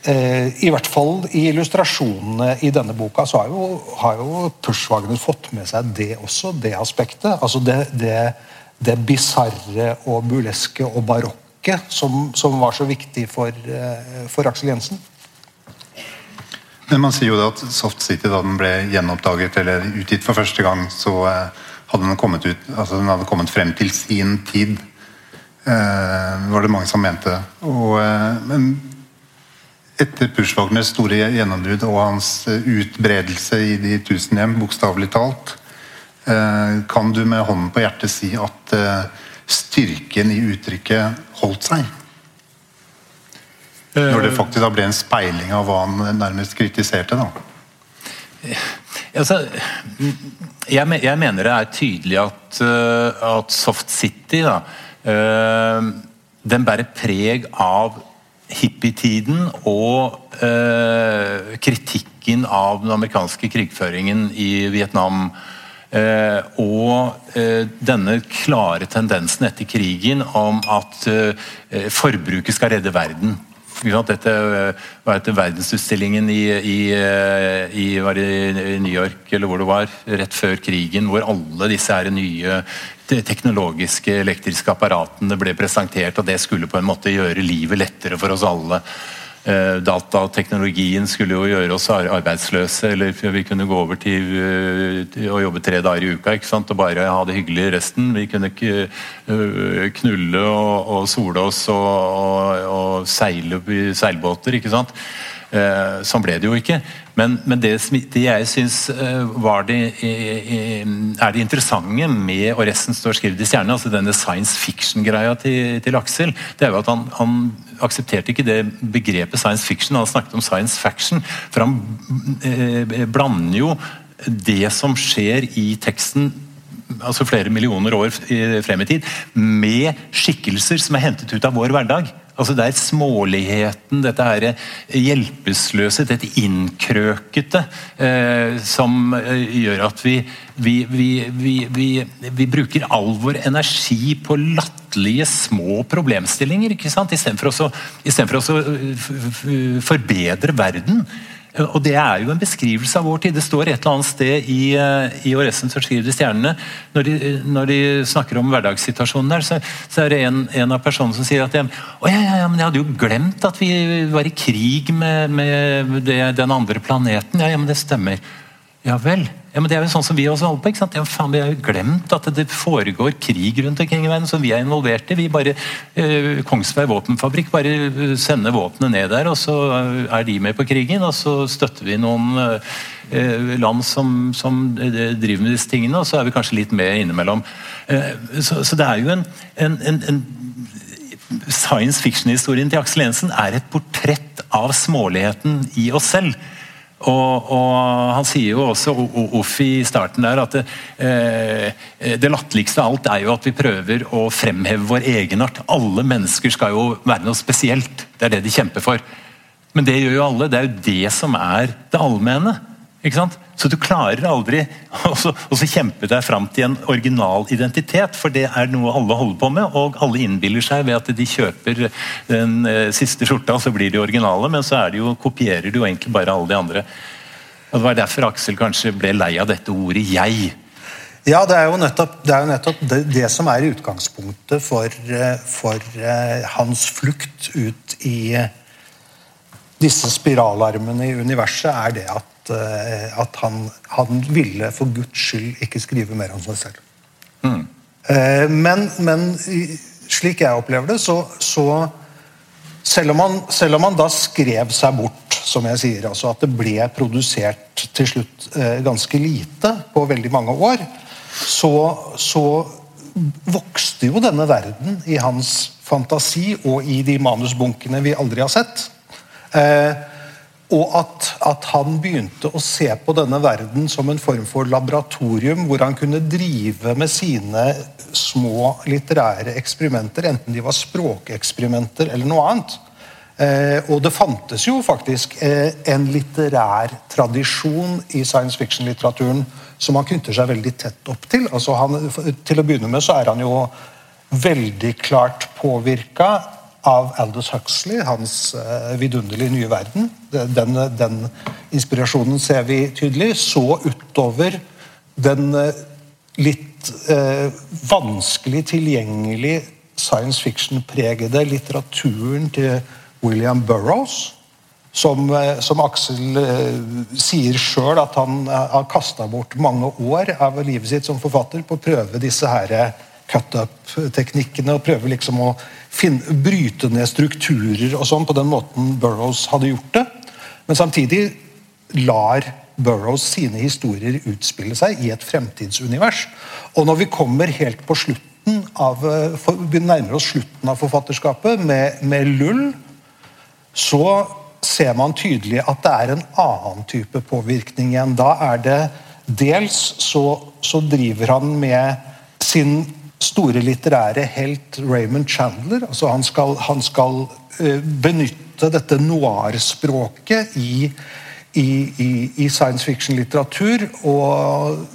Speaker 3: I hvert fall i illustrasjonene i denne boka så har jo, har jo Pushwagner fått med seg det også, det aspektet. Altså det, det, det bisarre og burleske og barokke som, som, var så viktig for, eh, for Aksel Jensen.
Speaker 2: Men Man sier jo da at Soft City, da den ble gjenoppdaget eller utgitt for første gang, så eh, hadde den kommet ut, altså den hadde kommet frem til sin tid. Eh, var det mange som mente. Og, eh, men etter Pushwagners store gjennombrudd og hans eh, utbredelse i de tusen hjem, bokstavelig talt, eh, kan du med hånden på hjertet si at eh, styrken i uttrykket holdt seg? Når det faktisk da ble en speiling av hva han nærmest kritiserte? da.
Speaker 4: Altså, jeg, mener det er tydelig at, at Soft City da, den bærer preg av hippietiden og eh, kritikken av den amerikanske krigføringen i Vietnam. og denne klare tendensen etter krigen om at forbruket skal redde verden. Dette var etter verdensutstillingen i, i, i, i, New York, eller hvor det var, rett før krigen, hvor alle disse her nye teknologiske elektriske apparatene ble presentert, og det skulle på en måte gjøre livet lettere for oss alle. Eh, datateknologien skulle jo gjøre oss arbeidsløse, eller vi kunne gå over til, eh, å jobbe tre dager i uka ikke sant? og bare ha det hyggelig resten. Vi kunne eh, knulle og sole oss og, og, og seile i seilbåter. ikke sant? Eh, sånn ble det jo ikke. Men, men det, det, jeg syns det, er det interessante med og resten står skrevet i stjerne, altså denne science fiction-greia til, til, Aksel, det er jo at han, han aksepterte ikke det begrepet science fiction, han snakket om science faction. For han eh, blander jo det som skjer i teksten altså flere millioner år frem i tid, med skikkelser som er hentet ut av vår hverdag. Altså Det er småligheten, dette her hjelpeløse, dette innkrøkete, eh, som eh, gjør at vi, vi, vi, vi, bruker all vår energi på latterlige små problemstillinger. ikke sant? Istedenfor å, å eh, forbedre verden. Og Det er jo en beskrivelse av vår tid. Det står et eller annet sted i, eh, i Åressen som skriver de stjernene. Når de, når de, snakker om hverdagssituasjonen der, så, så, er det en, en, av personene som sier at jeg, å, ja, ja, men jeg hadde jo glemt at vi var i krig med, med det, den andre planeten. Ja, ja, men det stemmer. Ja vel. Ja, men Det er jo sånn som vi også holder på. ikke sant? Ja, faen, Vi har jo glemt at det foregår krig rundt omkring i verden som vi er involvert i. Vi bare, eh, Kongsberg våpenfabrikk bare eh, sender våpenet ned der, og så er de med på krigen. Og så støtter vi noen eh, land som, som, eh, driver med disse tingene, og så er vi kanskje litt med innimellom. Eh, så, så, det er jo en, en, en, en Science fiction-historien til Aksel Jensen er et portrett av småligheten i oss selv. Og, og, Han sier jo også Uff i starten der at det, eh, det latterligste av alt er jo at vi prøver å fremheve vår egenart. Alle mennesker skal jo være noe spesielt. Det er det de kjemper for. Men det gjør jo alle. Det er jo det som er det allmenne. Ikke sant? Så du klarer aldri [LAUGHS] å kjempe deg fram til en original identitet, for det er noe alle holder på med, og alle innbiller seg ved at de kjøper den eh, siste skjorta, så blir de originale, men så de jo, kopierer du jo egentlig bare alle de andre. Og Det var derfor Aksel kanskje ble lei av dette ordet 'jeg'.
Speaker 3: Ja, det er jo nettopp det, jo nettopp det, det som er utgangspunktet for, eh, for uh, hans flukt ut i disse spiralarmene i universet, er det at at han, han, ville for Guds skyld ikke skrive mer om seg selv. Mm. Men, men, slik jeg opplever det, så, så selv, om han, selv om han da skrev seg bort, som jeg sier, altså at det ble produsert til slutt eh, ganske lite på veldig mange år, så, så vokste jo denne verden i hans fantasi og i de manusbunkene vi aldri har sett. Eh, og at, at, han begynte å se på denne verden som en form for laboratorium hvor han kunne drive med sine små litterære eksperimenter, enten de var språkeksperimenter eller noe annet. Eh, og det fantes jo faktisk eh, en litterær tradisjon i science fiction-litteraturen som han knytter seg veldig tett opp til. Altså han, til å begynne med så er han jo veldig klart påvirka av Aldous Huxley, hans uh, vidunderlige nye verden. Den, den, inspirasjonen ser vi tydelig. Så utover den uh, litt eh, vanskelig tilgjengelig science fiction-pregede litteraturen til William Burroughs. som, eh, som Aksel eh, sier sjøl at han eh, har kasta bort mange år av livet sitt som forfatter på å prøve disse her cut-up-teknikkene. og Prøve liksom å finne, bryte ned strukturer og sånn på den måten Burroughs hadde gjort det. Men samtidig lar Burroughs sine historier utspille seg i et fremtidsunivers. Og når vi kommer helt på slutten av, for, vi nærmer oss slutten av forfatterskapet med, med Lull, så ser man tydelig at det er en annen type påvirkning igjen. Da er det dels så, så driver han med sin store litterære helt Raymond Chandler. altså Han skal, han skal uh, benytte dette noir-språket i, i, i, i, science fiction-litteratur. Og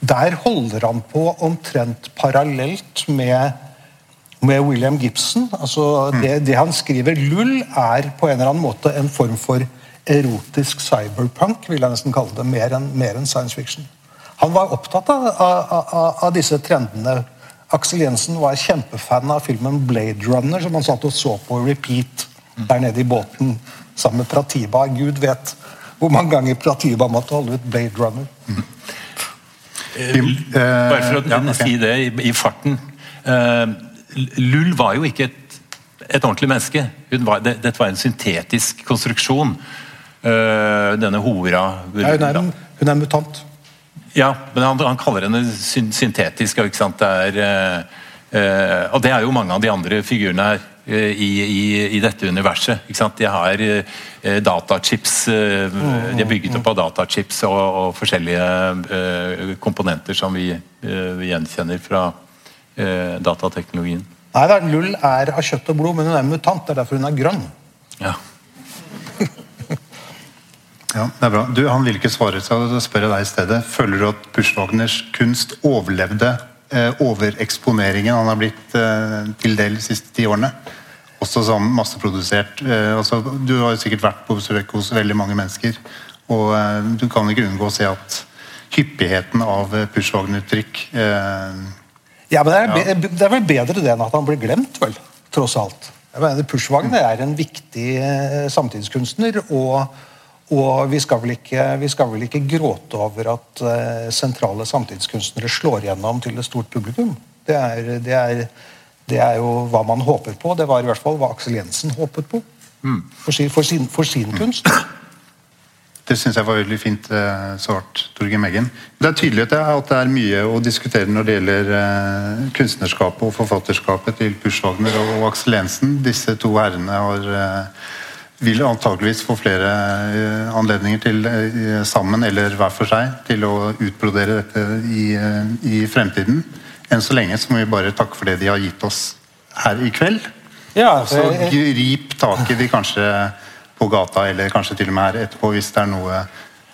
Speaker 3: der holder han på omtrent parallelt med med William Gibson. altså mm. det, det, han skriver Lull er på en eller annen måte en form for erotisk cyberpunk, vil jeg nesten kalle det, mer enn, en science fiction. Han var opptatt av, av, av, av, disse trendene. Aksel Jensen var kjempefan av filmen Blade Runner, som han satt og så på repeat der nede i båten sammen med Pratiba. Gud vet hvor mange ganger Pratiba måtte holde ut Blade Runner. Mm.
Speaker 4: Bare for å ja, okay. si det i, i farten. Uh, Lull var jo ikke et, et ordentlig menneske. Var, det, dette var en syntetisk konstruksjon. Uh, denne hora
Speaker 3: ja, hun, er en, hun er mutant.
Speaker 4: Ja, men han, han kaller henne syntetisk. ikke sant? Det er, eh, og det er jo mange av de andre figurene her uh, i, i, i, dette universet. ikke sant? De har datachips De er bygget opp av datachips og, og forskjellige komponenter som vi, vi gjenkjenner fra eh, datateknologien?
Speaker 3: Nei, da, Lull er av kjøtt og blod, men hun er mutant. Det er derfor hun er grønn.
Speaker 4: Ja.
Speaker 2: Ja, det er bra. Du, Han vil ikke svare, så jeg spør deg i stedet. Føler du at Pushwagners kunst overlevde eh, overeksponeringen han har blitt eh, til del de siste ti årene? Også som masseprodusert. Eh, altså, du har jo sikkert vært på besøk hos veldig mange mennesker. Og eh, du kan ikke unngå å se at hyppigheten av eh, Pushwagner-trykk eh,
Speaker 3: ja, men det er, det er, vel bedre det enn at han blir glemt, vel. Tross alt. Jeg mener, Pushwagner er en viktig eh, samtidskunstner. og, og vi, skal ikke, vi, skal vel ikke, gråte over at uh, sentrale samtidskunstnere slår gjennom til et stort publikum. Det er, det, er, det er, jo hva man håper på. Det var i hvert fall hva Aksel Jensen håpet på. Mm. For, sin, for, sin, for sin kunst.
Speaker 2: Det syns jeg var veldig fint eh, svart, Torgeir Meggen. Det er tydelig at det er mye å diskutere når det gjelder eh, kunstnerskapet og forfatterskapet til Pushwagner og Aksel Jensen. Disse to herrene har, eh, vil antageligvis få flere anledninger til sammen eller hver for seg til å utbrodere dette i, i fremtiden. Enn så lenge så må vi bare takke for det de har gitt oss her i kveld. Ja, så grip tak i de kanskje på gata, eller kanskje til og med her etterpå, hvis det er noe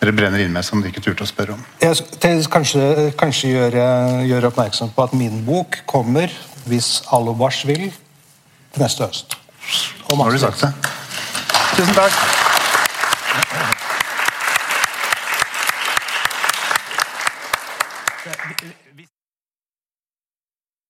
Speaker 2: dere brenner inn med som dere ikke turte å spørre om.
Speaker 3: Jeg skal kanskje, kanskje gjøre, gjøre, oppmerksom på at min bok kommer, hvis Alobars vil, neste høst.
Speaker 2: Har du sagt det.
Speaker 3: Tusen takk.